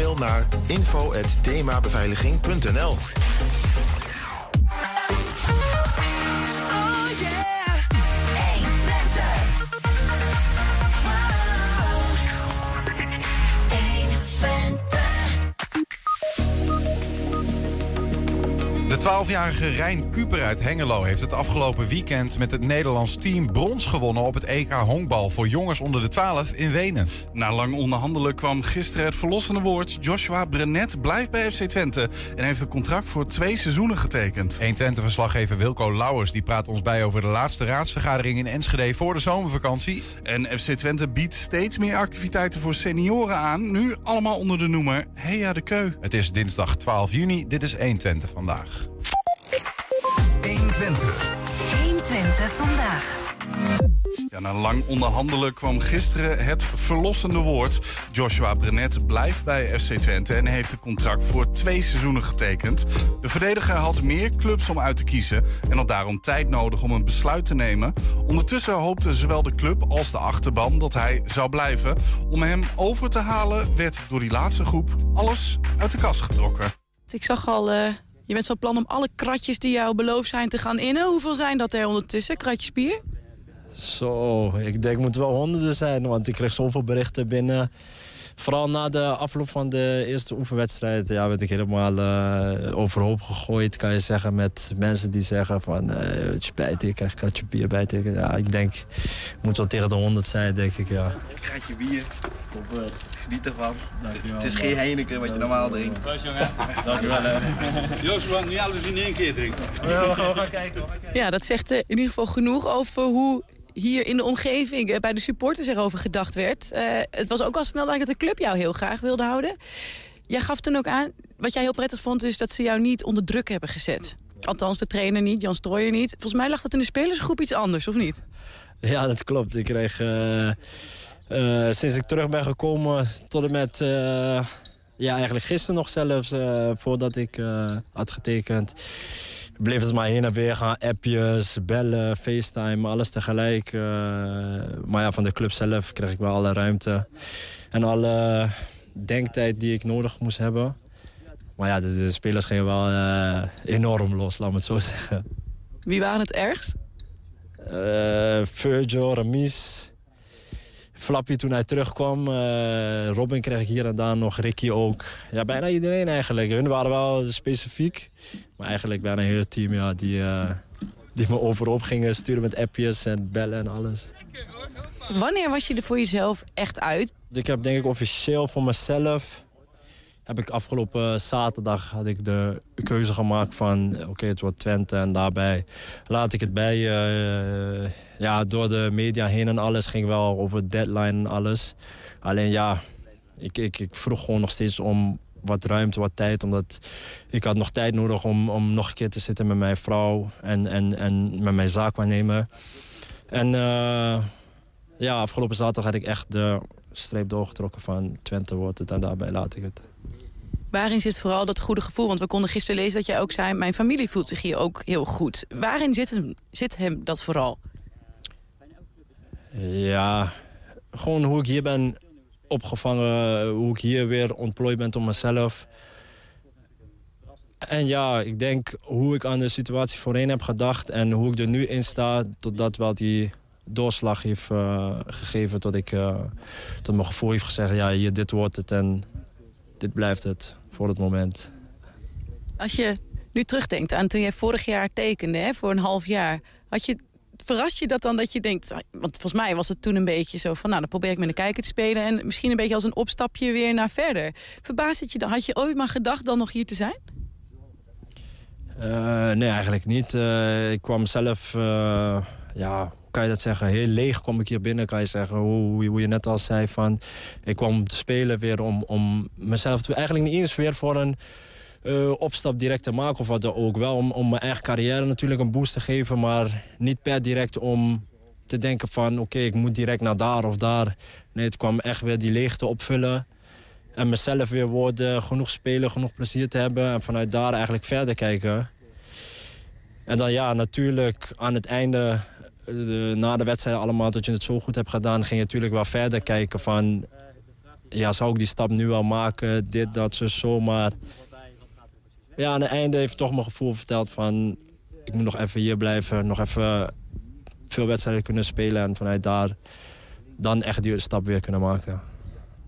Mail naar info.themabeveiliging.nl De 12-jarige Rijn Kuper uit Hengelo heeft het afgelopen weekend met het Nederlands team brons gewonnen op het EK honkbal voor jongens onder de 12 in Wenen. Na lang onderhandelen kwam gisteren het verlossende woord. Joshua Brenet blijft bij FC Twente en heeft een contract voor twee seizoenen getekend. 1 Twente-verslaggever Wilco Lauwers die praat ons bij over de laatste raadsvergadering in Enschede voor de zomervakantie. En FC Twente biedt steeds meer activiteiten voor senioren aan. Nu allemaal onder de noemer Heja de Keu. Het is dinsdag 12 juni, dit is 1 Twente vandaag. 120. 120 vandaag. Ja, na lang onderhandelen kwam gisteren het verlossende woord. Joshua Brenet blijft bij FC Twente en heeft een contract voor twee seizoenen getekend. De verdediger had meer clubs om uit te kiezen en had daarom tijd nodig om een besluit te nemen. Ondertussen hoopte zowel de club als de achterban dat hij zou blijven. Om hem over te halen werd door die laatste groep alles uit de kast getrokken. Ik zag al, eh, je bent van plan om alle kratjes die jou beloofd zijn te gaan innen. Hoeveel zijn dat er ondertussen, kratjes bier? Zo, ik denk het moet wel honderden zijn, want ik kreeg zoveel berichten binnen. Vooral na de afloop van de eerste oefenwedstrijd ja, werd ik helemaal eh, overhoop gegooid, kan je zeggen. Met mensen die zeggen van, uh, het spijt, ik krijg een kratje bier bij tegen. Ja, ik denk, het moet wel tegen de honderd zijn, denk ik, ja. Kratje bier. Geniet ervan. Het is geen Heineken wat je normaal drinkt. Proost jongen. Dankjewel. Joshua, niet alles in één keer drinken. Ja, we gaan, kijken. Ja, dat zegt eh, in ieder geval genoeg over hoe hier in de omgeving eh, bij de supporters erover gedacht werd. Eh, het was ook al snel dat de club jou heel graag wilde houden. Jij gaf toen ook aan, wat jij heel prettig vond, is dat ze jou niet onder druk hebben gezet. Althans, de trainer niet, Jan Strooijer niet. Volgens mij lag dat in de spelersgroep iets anders, of niet? Ja, dat klopt. Ik kreeg, eh, sinds ik terug ben gekomen tot en met... ja, eigenlijk gisteren nog zelfs, voordat ik had getekend... bleef het maar heen en weer gaan. Appjes, bellen, facetime, alles tegelijk. eh. maar ja, van de club zelf kreeg ik wel alle ruimte. En alle denktijd die ik nodig moest hebben. Maar ja, de, de spelers gingen wel eh, enorm los, laat me het zo zeggen. Wie waren het ergst? Eh Virgil, Ramis. Flappy toen hij terugkwam. eh, Robin kreeg ik hier en daar nog. Ricky ook. Ja, bijna iedereen eigenlijk. Hun waren wel specifiek. Maar eigenlijk bijna een heel team ja, die, eh, die me overop gingen sturen met appjes en bellen en alles. Wanneer was je er voor jezelf echt uit? Ik heb denk ik officieel voor mezelf... heb ik afgelopen zaterdag had ik de keuze gemaakt van... oké, het wordt Twente en daarbij laat ik het bij. eh, ja, door de media heen en alles ging wel over deadline en alles. Alleen ja, ik, ik, ik vroeg gewoon nog steeds om wat ruimte, wat tijd. Omdat ik had nog tijd nodig om, om nog een keer te zitten met mijn vrouw... en, en, en met mijn zaakwaarnemer. En eh, ja, afgelopen zaterdag had ik echt de streep doorgetrokken van Twente wordt het en daarbij laat ik het. Waarin zit vooral dat goede gevoel? Want we konden gisteren lezen dat jij ook zei... mijn familie voelt zich hier ook heel goed. Waarin zit zit hem dat vooral? Ja, gewoon hoe ik hier ben opgevangen, hoe ik hier weer ontplooid ben tot mezelf. En ja, ik denk hoe ik aan de situatie voorheen heb gedacht en hoe ik er nu in sta, tot dat wel die doorslag heeft eh, gegeven tot ik eh, tot mijn gevoel heeft gezegd, ja, hier, dit wordt het en dit blijft het voor het moment. Als je nu terugdenkt aan toen jij vorig jaar tekende, hè, voor een half jaar... Had je, verrast je dat dan dat je denkt... ah, Want volgens mij was het toen een beetje zo van... nou, dan probeer ik met een kijker te spelen... en misschien een beetje als een opstapje weer naar verder. Verbaast het je dan? Had je ooit maar gedacht dan nog hier te zijn? Eh, nee, eigenlijk niet. Eh, ik kwam zelf, eh, ja, kan je dat zeggen? Heel leeg kwam ik hier binnen, kan je zeggen. Hoe, hoe je net al zei, van, ik kwam te spelen weer om, om mezelf... te- eigenlijk niet eens weer voor een eh, opstap direct te maken of wat dan ook. Wel om, om mijn eigen carrière natuurlijk een boost te geven... maar niet per direct om te denken van... oké, ik moet direct naar daar of daar. Nee, het kwam echt weer die leegte opvullen... En mezelf weer worden, genoeg spelen, genoeg plezier te hebben. En vanuit daar eigenlijk verder kijken. En dan ja, natuurlijk aan het einde, eh, na de wedstrijd allemaal... dat je het zo goed hebt gedaan, ging je natuurlijk wel verder kijken van... ja, zou ik die stap nu wel maken? Dit, dat, zo, zo. Maar ja, aan het einde heeft toch mijn gevoel verteld van... ik moet nog even hier blijven, nog even veel wedstrijden kunnen spelen... en vanuit daar dan echt die stap weer kunnen maken.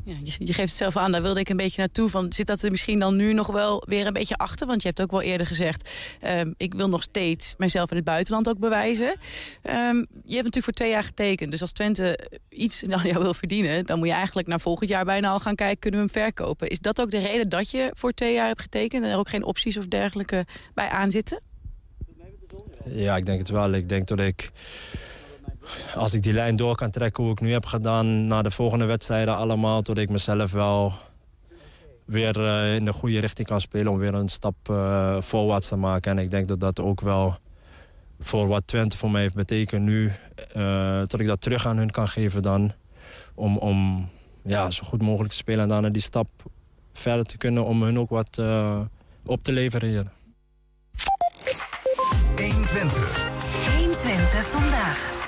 Ja, je, geeft het zelf aan, daar wilde ik een beetje naartoe. Van, zit dat er misschien dan nu nog wel weer een beetje achter? Want je hebt ook wel eerder gezegd... Um, ik wil nog steeds mijzelf in het buitenland ook bewijzen. Um, je hebt natuurlijk voor twee jaar getekend. Dus als Twente iets aan jou wil verdienen... dan moet je eigenlijk naar volgend jaar bijna al gaan kijken... kunnen we hem verkopen. Is dat ook de reden dat je voor twee jaar hebt getekend... en er ook geen opties of dergelijke bij aanzitten? Ja, ik denk het wel. Ik denk dat ik als ik die lijn door kan trekken hoe ik nu heb gedaan... naar de volgende wedstrijden allemaal... tot ik mezelf wel weer uh, in de goede richting kan spelen... om weer een stap uh, voorwaarts te maken. En ik denk dat dat ook wel voor wat Twente voor mij heeft betekend nu... Uh, dat ik dat terug aan hun kan geven dan... om, om ja, zo goed mogelijk te spelen en daarna die stap verder te kunnen... om hun ook wat op te leveren hier. 120. 120 vandaag.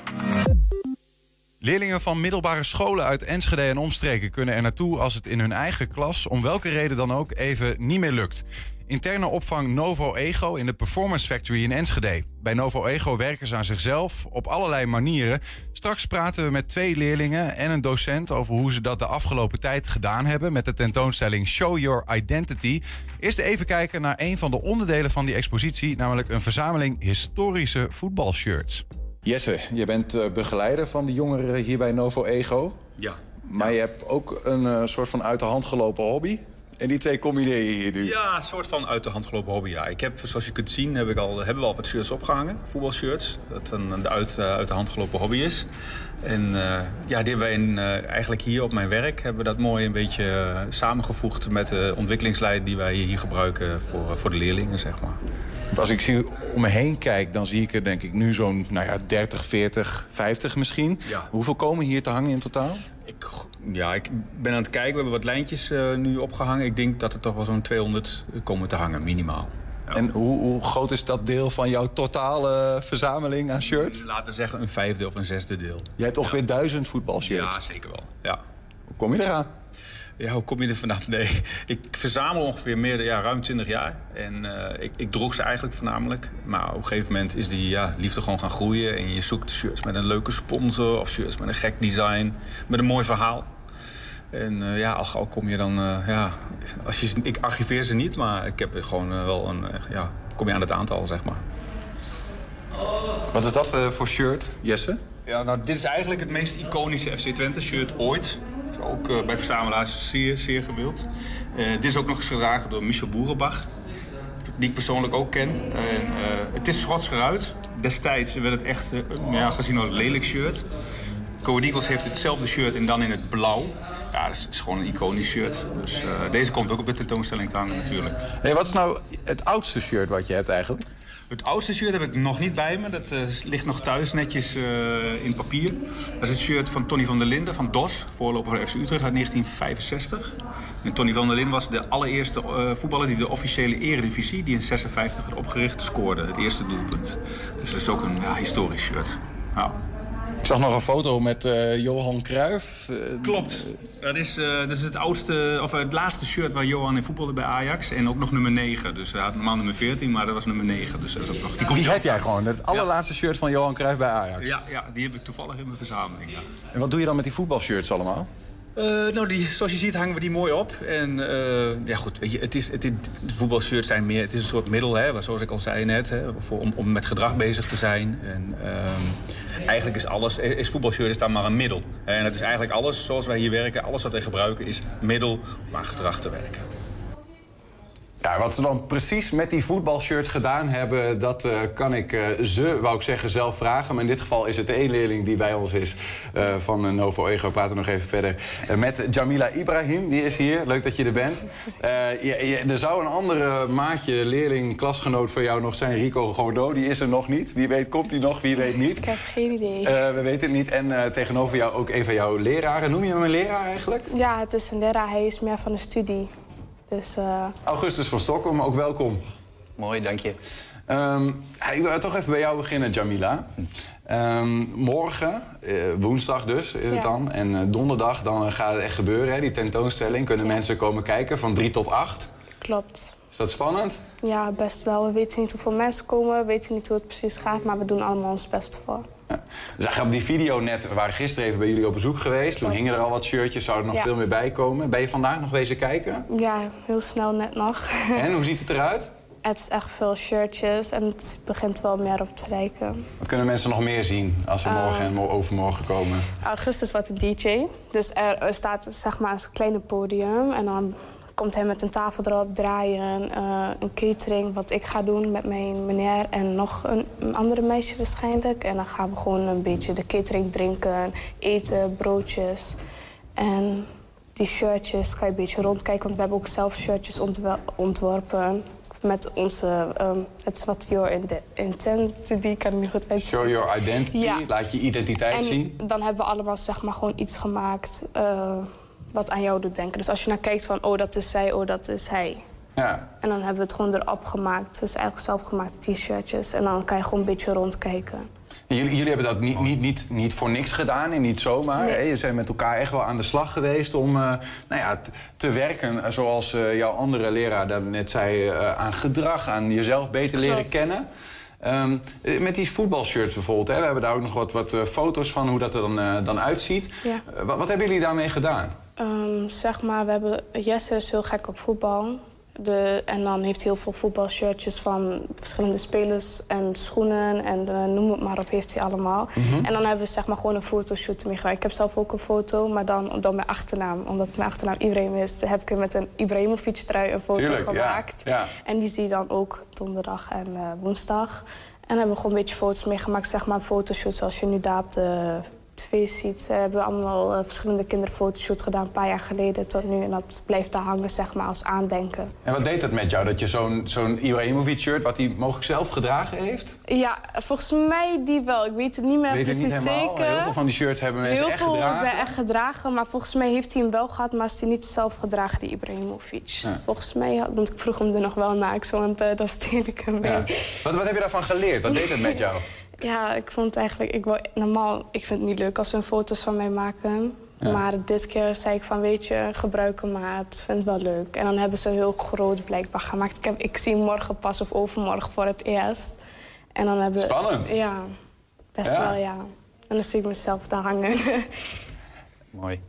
Leerlingen van middelbare scholen uit Enschede en omstreken kunnen er naartoe als het in hun eigen klas, om welke reden dan ook, even niet meer lukt. Interne opvang Novo Ego in de Performance Factory in Enschede. Bij Novo Ego werken ze aan zichzelf op allerlei manieren. Straks praten we met twee leerlingen en een docent over hoe ze dat de afgelopen tijd gedaan hebben met de tentoonstelling Show Your Identity. Eerst even kijken naar een van de onderdelen van die expositie, namelijk een verzameling historische voetbalshirts. Jesse, je bent uh, begeleider van de jongeren hier bij Novo Ego. Ja. Maar je hebt ook een uh, soort van uit de hand gelopen hobby. En die twee combineer je hier nu? Ja, een soort van uit de hand gelopen hobby, ja. Ik heb, zoals je kunt zien, heb ik al, hebben we al wat shirts opgehangen. Voetbalshirts. Dat een, uit, uh, uit de hand gelopen hobby is. En ja, die hebben wij in, eigenlijk hier op mijn werk... hebben we dat mooi een beetje samengevoegd met de ontwikkelingsleid... die wij hier gebruiken voor, voor de leerlingen, zeg maar. Als ik zie om me heen kijk, dan zie ik er denk ik nu zo'n nou ja, 30, 40, 50 misschien. Ja. Hoeveel komen hier te hangen in totaal? Ik, ja, ik ben aan het kijken. We hebben wat lijntjes uh, nu opgehangen. Ik denk dat er toch wel zo'n 200 komen te hangen, minimaal. Ja. En hoe, hoe, groot is dat deel van jouw totale verzameling aan shirts? Laten we zeggen een vijfde of een zesde deel. Jij hebt ongeveer ja. duizend voetbalshirts? Ja, zeker wel. Ja. Hoe kom je eraan? Ja, hoe kom je er vanaf? Nee, ik verzamel ongeveer meer, ja, ruim 20 jaar. En uh, ik, ik, droeg ze eigenlijk voornamelijk. Maar op een gegeven moment is die ja, liefde gewoon gaan groeien. En je zoekt shirts met een leuke sponsor of shirts met een gek design. Met een mooi verhaal. En uh, ja, al kom je dan... Uh, ja, als je, ik archiveer ze niet, maar ik heb gewoon wel een... ja, kom je aan het aantal, zeg maar. Wat is dat voor shirt, Jesse? Ja, nou, dit is eigenlijk het meest iconische FC Twente shirt ooit. Ook uh, bij verzamelaars zeer, zeer gewild. Uh, dit is ook nog eens gedragen door Michel Boerenbach. Die ik persoonlijk ook ken. En, uh, het is schots geruit. Destijds werd het echt ja, gezien als een lelijk shirt. Eagles heeft hetzelfde shirt en dan in het blauw. Ja, dat is, gewoon een iconisch shirt. Dus deze komt ook op de tentoonstelling te hangen natuurlijk. Nee, wat is nou het oudste shirt wat je hebt eigenlijk? Het oudste shirt heb ik nog niet bij me. Dat uh, ligt nog thuis netjes uh, in papier. Dat is het shirt van Tony van der Linden van DOS, voorloper van FC Utrecht uit 1965. En Tony van der Linden was de allereerste uh, voetballer die de officiële eredivisie, die in 56 werd opgericht, scoorde. Het eerste doelpunt. Dus dat is ook een ja, historisch shirt. Nou. Ik zag nog een foto met uh, Johan Cruijff. Uh, Klopt. Dat is, uh, dat is het, oudste, of, het laatste shirt waar Johan in voetbalde bij Ajax. En ook nog nummer 9. Dus hij had normaal nummer 14, maar dat was nummer 9. Dus dat is ook nog, die heb jij gewoon, het allerlaatste ja. shirt van Johan Cruijff bij Ajax? Ja, ja, die heb ik toevallig in mijn verzameling. Ja. En wat doe je dan met die voetbalshirts allemaal? Uh, nou, die, zoals je ziet hangen we die mooi op. En uh, ja goed, weet je, het is, het, de voetbalshirts zijn meer, het is een soort middel, hè, zoals ik al zei net, hè, voor, om, om met gedrag bezig te zijn. En uh, eigenlijk is alles, is voetbalshirt is dan maar een middel. En het is eigenlijk alles, zoals wij hier werken, alles wat wij gebruiken is middel om aan gedrag te werken. Ja, wat ze dan precies met die voetbalshirts gedaan hebben... dat uh, kan ik uh, ze, wou ik zeggen, zelf vragen. Maar in dit geval is het één leerling die bij ons is uh, van Novo Ego. We praten nog even verder met Jamila Ibrahim. Die is hier. Leuk dat je er bent. Je, je, er zou een andere maatje, leerling, klasgenoot voor jou nog zijn. Rico Godot. Die is er nog niet. Wie weet komt hij nog, wie weet niet. Ik heb geen idee. we weten het niet. En tegenover jou ook een van jouw leraren. Noem je hem een leraar eigenlijk? Ja, het is een leraar. Hij is meer van de studie. Dus, uh... Augustus van Stockholm, ook welkom. Mooi, dank je. Ehm, ik wil toch even bij jou beginnen, Jamila. Ehm, morgen, eh, woensdag dus is het dan. En eh, donderdag dan eh, gaat het echt gebeuren, hè, die tentoonstelling. Kunnen mensen komen kijken van 3 tot 8. Klopt. Is dat spannend? Ja, best wel. We weten niet hoeveel mensen komen, we weten niet hoe het precies gaat, maar we doen allemaal ons best voor. Ja. Zagen op die video net, we waren gisteren even bij jullie op bezoek geweest. Toen hingen er al wat shirtjes, zouden er nog Ja. veel meer bij komen. Ben je vandaag nog wezen kijken? Ja, heel snel net nog. En hoe ziet het eruit? het is echt veel shirtjes en het begint wel meer op te lijken. Wat kunnen mensen nog meer zien als ze morgen en mo- overmorgen komen? Augustus wordt een DJ. Dus er, er staat zeg maar een kleine podium. En dan komt hij met een tafel erop, draaien. eh, een catering, wat ik ga doen met mijn meneer en nog een, andere meisje waarschijnlijk. En dan gaan we gewoon een beetje de catering drinken, eten, broodjes. En die shirtjes kan je een beetje rondkijken. Want we hebben ook zelf shirtjes ontworpen. Met onze, ehm, het is wat your die kan ik niet goed uitspreken. Show your identity, Ja. laat je identiteit En zien. dan hebben we allemaal zeg maar gewoon iets gemaakt eh, wat aan jou doet denken. Dus als je naar kijkt van, oh dat is zij, oh dat is hij. Ja. En dan hebben we het gewoon erop gemaakt. Dus eigenlijk zelfgemaakte t-shirtjes. En dan kan je gewoon een beetje rondkijken. En Jullie, jullie hebben dat niet, niet, niet, niet voor niks gedaan en niet zomaar. Nee. hè? Je bent met elkaar echt wel aan de slag geweest om eh, nou ja, te werken eh, zoals eh, jouw andere leraar dat net zei, aan gedrag, aan jezelf beter leren kennen. Ehm, eh, met die voetbalshirts bijvoorbeeld, hè? we hebben daar ook nog wat, wat foto's van hoe dat er dan, dan uitziet. Ja. Wat, wat hebben jullie daarmee gedaan? Ehm, zeg maar, we hebben... Jesse is heel gek op voetbal. De, en dan heeft hij heel veel voetbalshirtjes van verschillende spelers en schoenen en eh, noem het maar op, heeft hij allemaal. En dan hebben we zeg maar gewoon een fotoshoot ermee gedaan. Ik heb zelf ook een foto, maar dan, dan mijn achternaam. Omdat mijn achternaam Ibrahim is, heb ik met een Ibrahimovic trui een foto Tuurlijk, gemaakt. ja. En die zie je dan ook donderdag en eh, woensdag. En hebben we gewoon een beetje foto's meegemaakt, zeg maar een fotoshoot zoals je nu daar op de ziet. Eh, hebben we allemaal eh, verschillende kinderfotoshoot gedaan een paar jaar geleden tot nu. En dat blijft daar hangen, zeg maar, als aandenken. En wat deed dat met jou, dat je zo'n zo'n Ibrahimovic-shirt... wat hij mogelijk zelf gedragen heeft? Ja, volgens mij die wel. Ik weet het niet meer Weet precies niet helemaal. zeker. Heel veel van die shirts hebben mensen Heel echt veel gedragen. zijn echt gedragen, maar volgens mij heeft hij hem wel gehad, maar is hij niet zelf gedragen, die Ibrahimovic. Ja. Volgens mij, had, want ik vroeg hem er nog wel naar, want eh dan steen ik hem mee. Ja. Wat, wat heb je daarvan geleerd? Wat deed het met jou? Ja, ik vond het eigenlijk... Ik wil, normaal, ik vind het niet leuk als ze foto's van mij maken. Ja. Maar dit keer zei ik van, weet je, gebruik hem maar. Het vind het wel leuk. En dan hebben ze heel groot blijkbaar gemaakt. Ik, heb, ik zie hem morgen pas of overmorgen voor het eerst. En dan hebben Spannend. Ja, best Ja. wel, ja. En dan zie ik mezelf daar hangen. Mooi.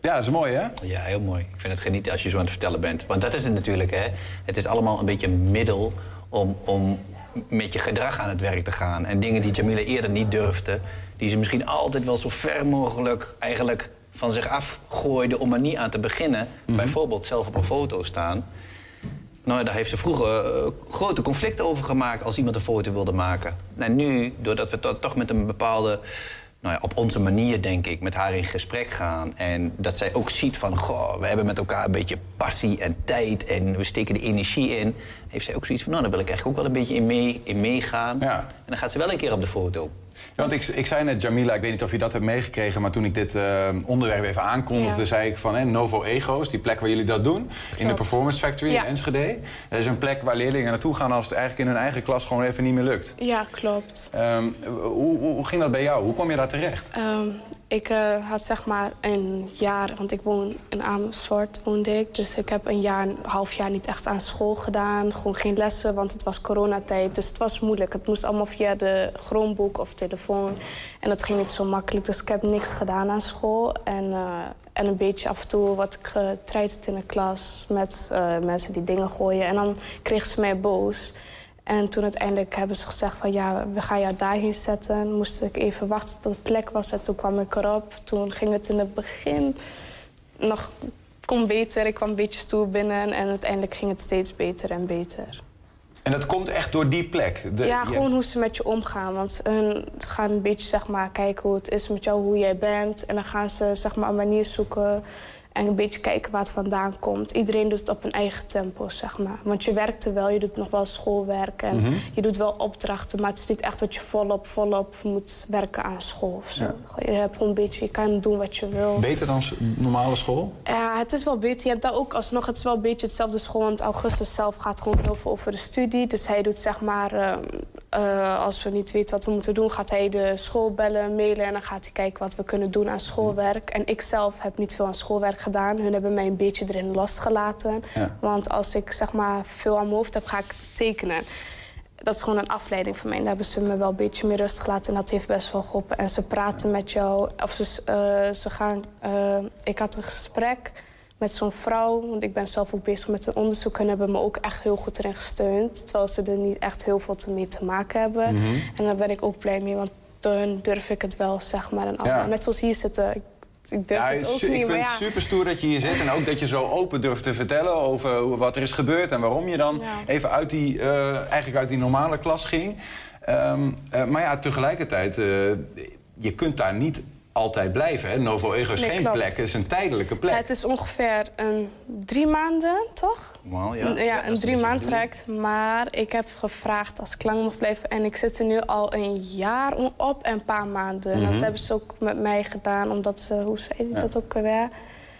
Ja, dat is mooi, hè? Ja, heel mooi. Ik vind het genieten als je zo aan het vertellen bent. Want dat is het natuurlijk, hè. Het is allemaal een beetje een middel om, om met je gedrag aan het werk te gaan. En dingen die Jamila eerder niet durfde... die ze misschien altijd wel zo ver mogelijk eigenlijk van zich afgooide... om er niet aan te beginnen. Bijvoorbeeld zelf op een foto staan. Nou, daar heeft ze vroeger eh, grote conflicten over gemaakt... als iemand een foto wilde maken. En nu, doordat we to- toch met een bepaalde... Nou ja, op onze manier, denk ik, met haar in gesprek gaan. En dat zij ook ziet van, goh, we hebben met elkaar een beetje passie en tijd... en we steken de energie in. Heeft zij ook zoiets van, nou, daar wil ik eigenlijk ook wel een beetje in, mee, in meegaan. Ja. En dan gaat ze wel een keer op de foto. Want ik, ik zei net, Jamila, ik weet niet of je dat hebt meegekregen... maar toen ik dit eh, onderwerp even aankondigde, Ja. zei ik van... Hè, Novo Ego's, die plek waar jullie dat doen... in de. Performance Factory Ja. in Enschede. Dat is een plek waar leerlingen naartoe gaan... als het eigenlijk in hun eigen klas gewoon even niet meer lukt. ja, klopt. Ehm, hoe, hoe, hoe ging dat bij jou? Hoe kwam je daar terecht? Ehm, ik eh, had zeg maar een jaar, want ik woon in Amersfoort, woonde ik. Dus ik heb een jaar, een half jaar niet echt aan school gedaan. Gewoon geen lessen, want het was coronatijd. Dus het was moeilijk. Het moest allemaal via de Chromebook of telefoon. En dat ging niet zo makkelijk. Dus ik heb niks gedaan aan school. En, eh, en een beetje af en toe wat ik getreiterd in de klas met eh, mensen die dingen gooien. En dan kregen ze mij boos. En toen uiteindelijk hebben ze gezegd van ja, we gaan jou daarheen zetten. Moest ik even wachten tot het plek was en toen kwam ik erop. Toen ging het in het begin nog kon beter. Ik kwam een beetje stoer binnen en uiteindelijk ging het steeds beter en beter. En dat komt echt door die plek? De- ja, gewoon hoe ze met je omgaan. Want hun gaan een beetje zeg maar, kijken hoe het is met jou, hoe jij bent. En dan gaan ze zeg maar, een manier zoeken En een beetje kijken waar het vandaan komt. Iedereen doet het op een eigen tempo, zeg maar. Want je werkt er wel, je doet nog wel schoolwerk en Mhm. je doet wel opdrachten. Maar het is niet echt dat je volop, volop moet werken aan school of zo. Je hebt gewoon een beetje, je kan doen wat je wil. Beter dan normale school? Ja, het is wel beter. Je hebt daar ook alsnog, het is wel een beetje hetzelfde school. Want Augustus zelf gaat gewoon heel veel over de studie. Dus hij doet zeg maar, eh, eh, als we niet weten wat we moeten doen, gaat hij de school bellen, mailen. En dan gaat hij kijken wat we kunnen doen aan schoolwerk. En ik zelf heb niet veel aan schoolwerk gedaan. Hun hebben mij een beetje erin losgelaten. Ja. Want als ik zeg maar veel aan mijn hoofd heb, ga ik tekenen. Dat is gewoon een afleiding van mij. En daar hebben ze me wel een beetje meer rust gelaten. En dat heeft best wel geholpen. En ze praten met jou. Of ze, eh, ze gaan... eh, ik had een gesprek met zo'n vrouw. Want ik ben zelf ook bezig met een onderzoek. En hebben me ook echt heel goed erin gesteund. Terwijl ze er niet echt heel veel mee te maken hebben. Mhm. En daar ben ik ook blij mee. Want dan durf ik het wel, zeg maar. En Ja. Net zoals hier zitten. Ik, durf Ja, het ook niet. ik vind ja. het super stoer dat je hier zit. En ook dat je zo open durft te vertellen over wat er is gebeurd. En waarom je dan Ja. even uit die, eh, eigenlijk uit die normale klas ging. Ehm, eh, maar ja, tegelijkertijd, eh, je kunt daar niet altijd blijven. Hè? Novo Ego is Nee, geen klopt. plek, het is een tijdelijke plek. Het is ongeveer een drie maanden, toch? Normaal, ja. Een- Ja, een drie maand traject. Maar ik heb gevraagd als ik lang mag blijven. En ik zit er nu al een jaar op en een paar maanden. En Mhm. dat hebben ze ook met mij gedaan. Omdat ze, hoe zei je dat ook weer?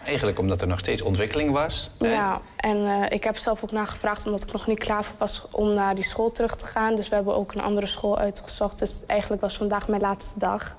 Eigenlijk omdat er nog steeds ontwikkeling was. hè? Ja, en eh, ik heb zelf ook nagevraagd omdat ik nog niet klaar voor was om naar die school terug te gaan. Dus we hebben ook een andere school uitgezocht. Dus eigenlijk was vandaag mijn laatste dag.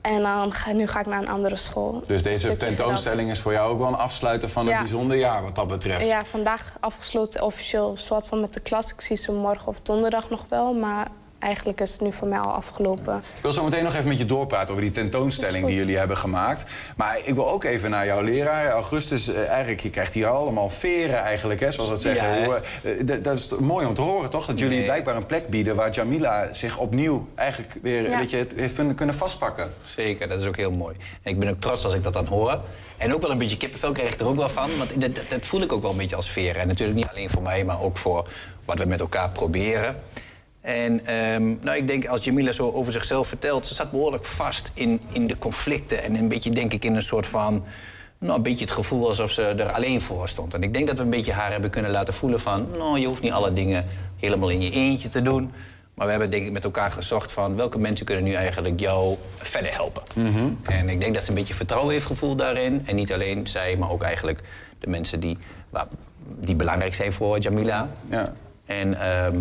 En dan ga, nu ga ik naar een andere school. Dus deze tentoonstelling is voor jou ook wel een afsluiten van een Ja. bijzonder jaar wat dat betreft. Ja, vandaag afgesloten officieel soort van met de klas. Ik zie ze morgen of donderdag nog wel, maar eigenlijk is het nu voor mij al afgelopen. Ik wil zo meteen nog even met je doorpraten over die tentoonstelling die jullie hebben gemaakt. Maar ik wil ook even naar jouw leraar. Augustus, eh, eigenlijk, je krijgt hier allemaal veren eigenlijk, hè, zoals dat zeggen. Ja, hè? Hoe, eh, dat is mooi om te horen, toch? Dat jullie Nee. blijkbaar een plek bieden waar Jamila zich opnieuw eigenlijk weer Ja. dat je het heeft kunnen- kunnen vastpakken. Zeker, dat is ook heel mooi. En ik ben ook trots als ik dat dan hoor. En ook wel een beetje kippenvel krijg ik er ook wel van. Want dat, dat- dat voel ik ook wel een beetje als veren. En natuurlijk niet alleen voor mij, maar ook voor wat we met elkaar proberen. En ehm, nou, ik denk als Jamila zo over zichzelf vertelt... ze zat behoorlijk vast in, in de conflicten. En een beetje, denk ik, in een soort van... Nou, een beetje het gevoel alsof ze er alleen voor stond. En ik denk dat we een beetje haar hebben kunnen laten voelen van... nou, je hoeft niet alle dingen helemaal in je eentje te doen. Maar we hebben denk ik met elkaar gezocht van... welke mensen kunnen nu eigenlijk jou verder helpen. En ik denk dat ze een beetje vertrouwen heeft gevoeld daarin. En niet alleen zij, maar ook eigenlijk de mensen die, die belangrijk zijn voor Jamila. Ja. En, ehm,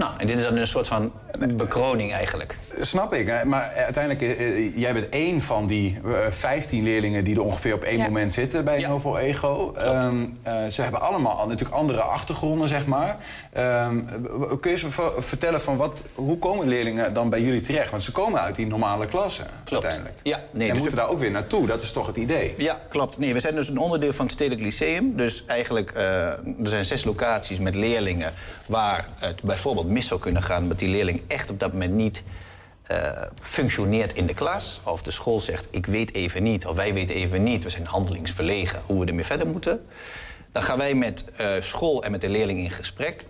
nou, en dit is dan een soort van bekroning eigenlijk. Snap ik, maar uiteindelijk, eh, eh, jij bent één van die eh, 15 leerlingen die er ongeveer op één Ja. moment zitten bij Ja. Novo Ego. Ehm, eh, ze hebben allemaal al natuurlijk andere achtergronden, zeg maar. Ehm, w- kun je eens ver- vertellen van wat, hoe komen leerlingen dan bij jullie terecht? Want ze komen uit die normale klassen uiteindelijk. Ja, nee, en dus moeten daar ook weer naartoe, dat is toch het idee? Ja, klopt. Nee, we zijn dus een onderdeel van het Stedelijk Lyceum. Dus eigenlijk, eh, er zijn zes locaties met leerlingen... waar het bijvoorbeeld mis zou kunnen gaan... omdat die leerling echt op dat moment niet eh, functioneert in de klas. Of de school zegt, ik weet even niet, of wij weten even niet... we zijn handelingsverlegen, hoe we ermee verder moeten. Dan gaan wij met eh, school en met de leerling in gesprek.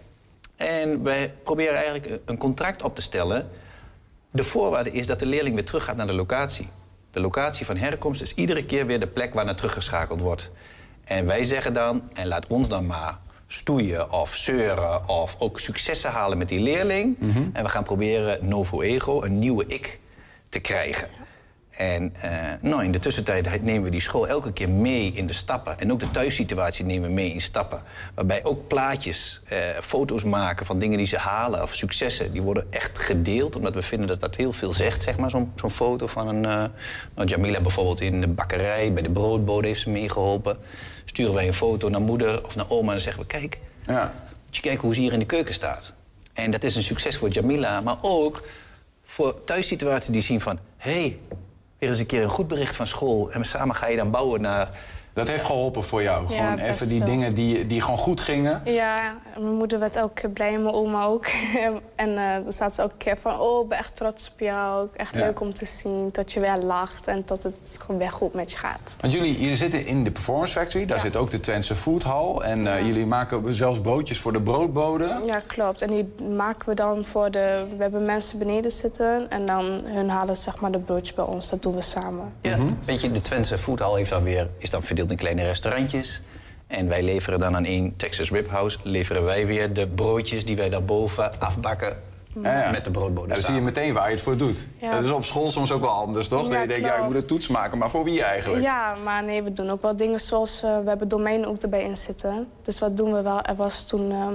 En wij proberen eigenlijk een contract op te stellen... De voorwaarde is dat de leerling weer teruggaat naar de locatie. De locatie van herkomst is iedere keer weer de plek waar naar teruggeschakeld wordt. En wij zeggen dan, en laat ons dan maar stoeien of zeuren of ook successen halen met die leerling. En we gaan proberen Novo Ego, een nieuwe ik, te krijgen. En eh, nou, in de tussentijd nemen we die school elke keer mee in de stappen. En ook de thuissituatie nemen we mee in stappen. Waarbij ook plaatjes, eh, foto's maken van dingen die ze halen of successen... die worden echt gedeeld, omdat we vinden dat dat heel veel zegt. Zeg maar, zo'n zo'n foto van een... eh, nou, Jamila bijvoorbeeld in de bakkerij, bij de broodbode heeft ze meegeholpen. Sturen wij een foto naar moeder of naar oma en dan zeggen we... kijk, Ja. moet je kijken hoe ze hier in de keuken staat. En dat is een succes voor Jamila, maar ook voor thuissituaties die zien van... hé, hey, weer eens een keer een goed bericht van school. En samen ga je dan bouwen naar Dat heeft geholpen voor jou. Ja, gewoon even die wel. dingen die, die gewoon goed gingen. Ja, mijn moeder werd elke keer blij en mijn oma ook. en eh, dan staat ze elke keer van, oh, ik ben echt trots op jou. Echt Ja. leuk om te zien, dat je weer lacht en dat het gewoon weer goed met je gaat. Want jullie, jullie zitten in de Performance Factory. Daar zit ook de Twentse Food Hall. En eh, jullie maken zelfs broodjes voor de broodboden. Ja, klopt. En die maken we dan voor de... We hebben mensen beneden zitten en dan hun halen zeg maar de broodjes bij ons. Dat doen we samen. Ja, weet je, de Twentse Foodhall heeft dan weer, is dan verdeeld in kleine restaurantjes. En wij leveren dan aan één Texas Rib House... leveren wij weer de broodjes die wij daarboven afbakken... Ja, ja. met de broodboden Ja, dan zie je meteen waar je het voor doet. Ja. Dat is op school soms ook wel anders, toch? Ja, dat je denkt, ja, ik moet een toets maken. Maar voor wie eigenlijk? Ja, maar nee, we doen ook wel dingen zoals... eh, we hebben domein ook erbij in zitten. Dus wat doen we wel? Er was toen... ehm,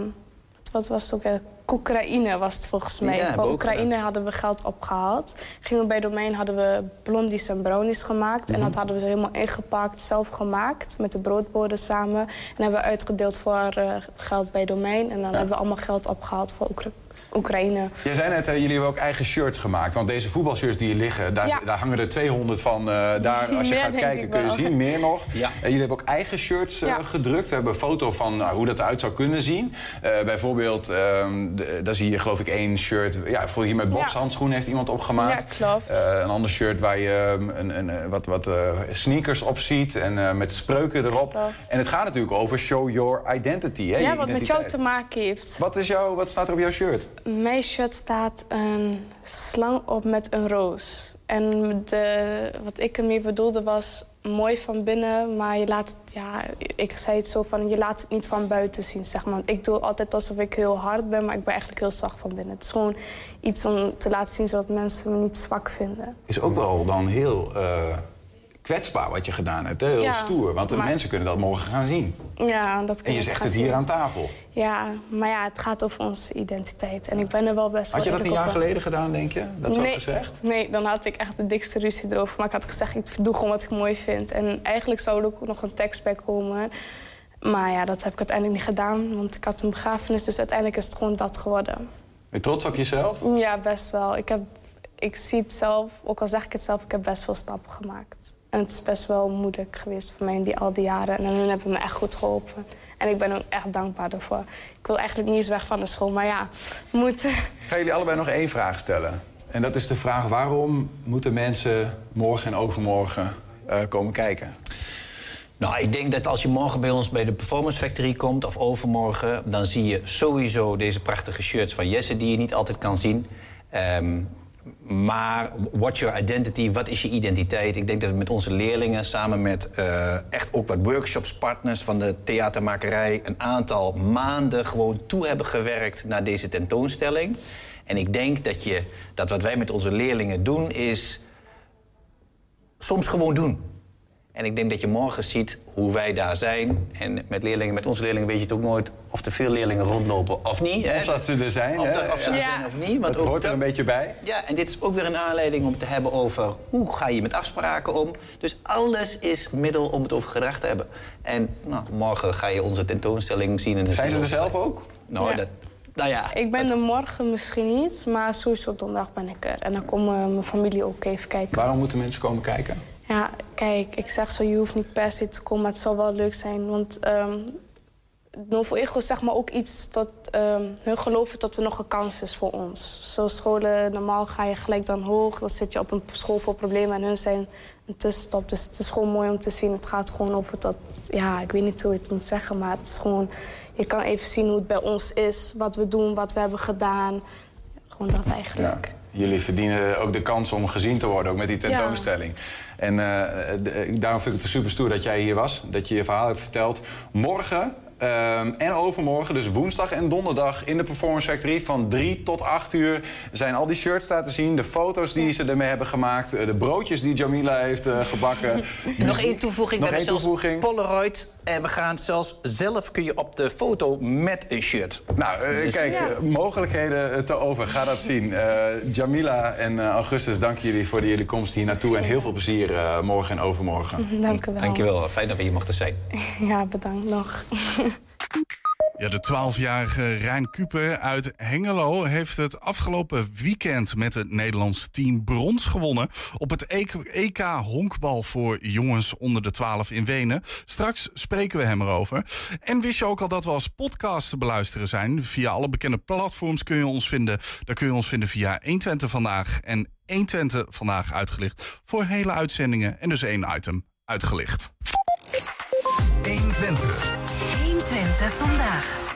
wat was het ook? Oekraïne was het volgens mij. Ja, Oekraïne hadden we geld opgehaald. Gingen we bij domein hadden we blondies en brownies gemaakt. En dat hadden we helemaal ingepakt, zelf gemaakt. Met de broodborden samen. En hebben we uitgedeeld voor eh, geld bij domein. En dan hebben we allemaal geld opgehaald voor Oekra- Oekraïne. Jij zei net, eh, jullie hebben ook eigen shirts gemaakt. Want deze voetbalshirts die hier liggen, daar, Ja. daar hangen er 200 van. eh, daar, als je Meer, gaat kijken, kun je wel. zien, meer nog. Ja. Eh, jullie hebben ook eigen shirts Ja. gedrukt. We hebben een foto van nou, hoe dat eruit zou kunnen zien. Eh, bijvoorbeeld, ehm, daar zie je geloof ik één shirt. Ja, voor hier met bokshandschoenen heeft iemand opgemaakt. Ja, klopt. Eh, een ander shirt waar je ehm, een, een, eh, wat, wat eh, sneakers op ziet. En eh, met spreuken erop. Klopt. En het gaat natuurlijk over show your identity. Hè, ja, je wat met jou te maken heeft. Wat, is jouw, wat staat er op jouw shirt? Mijn shirt staat een slang op met een roos. En de, wat ik ermee bedoelde was mooi van binnen, maar je laat het, ja, ik zei het zo van, je laat het niet van buiten zien, zeg maar. Want ik doe altijd alsof ik heel hard ben, maar ik ben eigenlijk heel zacht van binnen. Het is gewoon iets om te laten zien zodat mensen me niet zwak vinden. is ook wel dan heel eh, kwetsbaar wat je gedaan hebt. Hè? Heel Ja, stoer. Want de maar- mensen kunnen dat morgen gaan zien. Ja, dat En je zegt het hier zien. aan tafel. Ja, maar ja, het gaat over onze identiteit. En ik ben er wel best Had je dat een jaar over. geleden gedaan, denk je? Dat nee, gezegd? Nee, dan had ik echt de dikste ruzie erover. Maar ik had gezegd, ik doe gewoon wat ik mooi vind. En eigenlijk zou er ook nog een tekst bij komen. Maar ja, dat heb ik uiteindelijk niet gedaan. Want ik had een begrafenis, dus uiteindelijk is het gewoon dat geworden. Ben je trots op jezelf? Ja, best wel. Ik, heb, ik zie het zelf, ook al zeg ik het zelf, ik heb best veel stappen gemaakt. En het is best wel moeilijk geweest voor mij in die, al die jaren. En hun hebben me echt goed geholpen. En ik ben ook echt dankbaar daarvoor. Ik wil eigenlijk niet eens weg van de school, maar ja, moet. Ik ga jullie allebei nog één vraag stellen. En dat is de vraag: waarom moeten mensen morgen en overmorgen eh, komen kijken? Nou, ik denk dat als je morgen bij ons bij de Performance Factory komt of overmorgen, dan zie je sowieso deze prachtige shirts van Jesse die je niet altijd kan zien. Ehm, maar what's your identity? Wat is je identiteit? Ik denk dat we met onze leerlingen samen met eh, echt ook wat workshopspartners van de theatermakerij een aantal maanden gewoon toe hebben gewerkt naar deze tentoonstelling. En ik denk dat, je, dat wat wij met onze leerlingen doen is soms gewoon doen. En ik denk dat je morgen ziet hoe wij daar zijn. En met leerlingen, met onze leerlingen weet je het ook nooit of er veel leerlingen rondlopen of niet. hè? Of dat ze er zijn, Of, dat- of ze er zijn of niet. Want Dat ook hoort er een beetje bij. Ja, en dit is ook weer een aanleiding om te hebben over hoe ga je met afspraken om. Dus alles is middel om het over gedrag te hebben. En nou, morgen ga je onze tentoonstelling zien. In de Zijn ze er zelf ook? Nou, Ja. dat, nou ja. Ik ben er morgen misschien niet, maar sowieso op donderdag ben ik er. En dan komen mijn familie ook even kijken. Waarom moeten mensen komen kijken? Ja, kijk, ik zeg zo, je hoeft niet per se te komen, maar het zal wel leuk zijn. Want ehm Novo Ego zeg maar ook iets dat ehm, hun geloven dat er nog een kans is voor ons. Zo scholen, normaal ga je gelijk dan hoog, dan zit je op een school voor problemen en hun zijn een tussenstap. Dus het is gewoon mooi om te zien. Het gaat gewoon over dat, ja, ik weet niet hoe je het moet zeggen, maar het is gewoon, je kan even zien hoe het bij ons is, wat we doen, wat we hebben gedaan. Gewoon dat eigenlijk. Jullie verdienen ook de kans om gezien te worden, ook met die tentoonstelling. En eh, de- daarom vind ik het super stoer dat jij hier was. Dat je je verhaal hebt verteld. Morgen ehm, en overmorgen, dus woensdag en donderdag... in de Performance Factory van 3 tot 8 uur... zijn al die shirts daar te zien. De foto's die ze ermee hebben gemaakt. eh, De broodjes die Jamila heeft eh, gebakken. En nog één toevoeging. Nog we één toevoeging. Polaroid. En we gaan zelfs zelf kun je op de foto met een shirt. Nou, eh, kijk, eh, mogelijkheden eh, te over. Ga dat zien. Eh, Jamila en Augustus, dank jullie voor jullie komst hier naartoe. En heel veel plezier morgen en overmorgen. Dank u wel. Dankjewel, fijn dat we hier mochten zijn. Ja, bedankt nog. Ja, de 12-jarige Rijn Kuper uit Hengelo heeft het afgelopen weekend met het Nederlands team brons gewonnen op het EK honkbal voor jongens onder de 12 in Wenen. Straks spreken we hem erover. En wist je ook al dat we als podcast te beluisteren zijn? Via alle bekende platforms kun je ons vinden. Daar kun je ons vinden via 120 vandaag en 120 vandaag uitgelicht voor hele uitzendingen en dus één item uitgelicht. 120. 120 vandaag.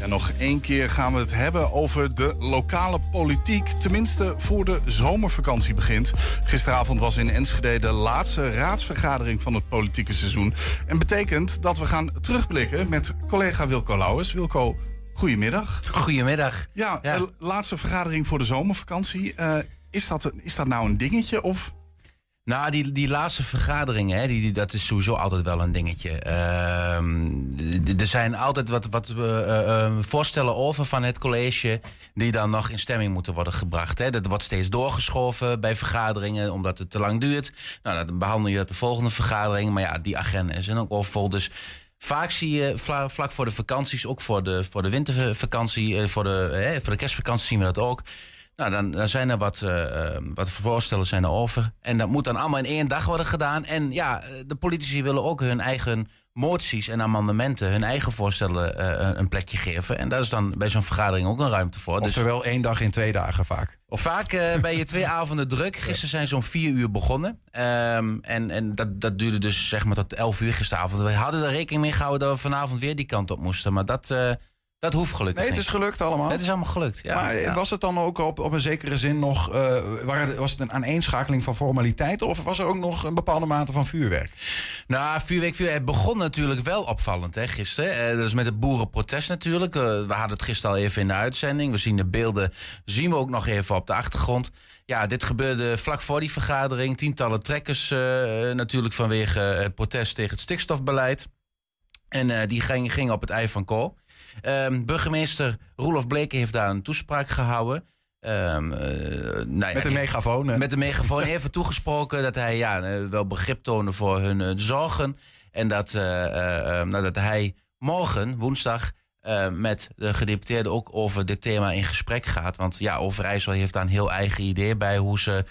En nog één keer gaan we het hebben over de lokale politiek. Tenminste, voor de zomervakantie begint. Gisteravond was in Enschede de laatste raadsvergadering van het politieke seizoen. En betekent dat we gaan terugblikken met collega Wilco Lauwers. Wilco, goedemiddag. Goedemiddag. Ja, ja. De laatste vergadering voor de zomervakantie. Uh, is, dat, is dat nou een dingetje of... Nou, die, die laatste vergaderingen, hè, die, dat is sowieso altijd wel een dingetje. Uh, er zijn altijd wat, wat uh, voorstellen over van het college... die dan nog in stemming moeten worden gebracht. Hè. Dat wordt steeds doorgeschoven bij vergaderingen, omdat het te lang duurt. Nou, dan behandel je dat de volgende vergadering. Maar ja, die agenda is ook al vol. Dus vaak zie je vlak voor de vakanties, ook voor de, voor de wintervakantie... voor de, voor de kerstvakantie zien we dat ook nou, dan, dan zijn er wat, uh, wat voorstellen zijn er over. En dat moet dan allemaal in één dag worden gedaan. En ja, de politici willen ook hun eigen moties en amendementen, hun eigen voorstellen uh, een plekje geven. En daar is dan bij zo'n vergadering ook een ruimte voor. Dus wel één dag in twee dagen vaak. Of vaak uh, ben je twee avonden druk. Gisteren zijn zo'n vier uur begonnen. Um, en en dat, dat duurde dus zeg maar tot elf uur gisteravond. We hadden er rekening mee gehouden dat we vanavond weer die kant op moesten. Maar dat... Dat hoeft gelukkig Nee, het is gelukt allemaal. Het is allemaal gelukt, ja. Maar was het dan ook op, op een zekere zin nog... Uh, was het een aaneenschakeling van formaliteiten... of was er ook nog een bepaalde mate van vuurwerk? Nou, vuurwerk, vuurwerk het begon natuurlijk wel opvallend hè, gisteren. Uh, dus met het boerenprotest natuurlijk. Uh, we hadden het gisteren al even in de uitzending. We zien de beelden, zien we ook nog even op de achtergrond. Ja, dit gebeurde vlak voor die vergadering. Tientallen trekkers natuurlijk vanwege het protest tegen het stikstofbeleid. En die gingen ging op het ei van kool. Um, burgemeester Roelof Bleken heeft daar een toespraak gehouden. Um, uh, nou ja, met een megafoon. Hè? Met een megafoon even toegesproken dat hij ja, eh, wel begrip toonde voor hun uh, zorgen. En dat, uh, nou, dat hij morgen, woensdag, met de gedeputeerde ook over dit thema in gesprek gaat. Want ja, Overijssel heeft daar een heel eigen idee bij hoe ze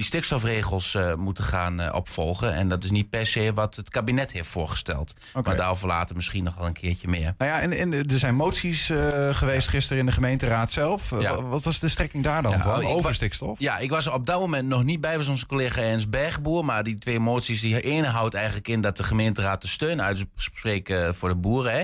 die stikstofregels uh, moeten gaan uh, opvolgen. En dat is niet per se wat het kabinet heeft voorgesteld. Okay. Maar daarover later misschien nog wel een keertje meer. Nou ja, en, en er zijn moties geweest gisteren in de gemeenteraad zelf. Ja. Wat was de strekking daar dan ja, van? Over stikstof? Ja, ik was er op dat moment nog niet bij. Was onze collega Ernst Bergboer. Maar die twee moties, die ene houdt eigenlijk in dat de gemeenteraad de steun uitspreekt voor de boeren. Hè.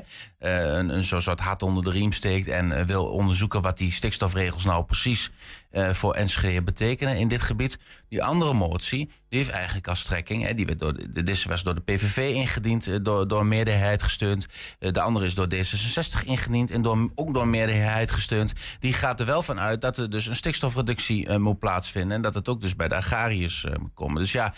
een, een soort hart onder de riem steekt en wil onderzoeken wat die stikstofregels nou precies uh, voor Enschede betekenen in dit gebied. Die andere motie, die heeft eigenlijk als strekking, hè, die werd door de, dit was door de PVV ingediend, uh, door, door meerderheid gesteund. de andere is door D66 ingediend en door, ook door meerderheid gesteund. Die gaat er wel van uit dat er dus een stikstofreductie moet plaatsvinden en dat het ook dus bij de agrariërs moet komen. Dus ja,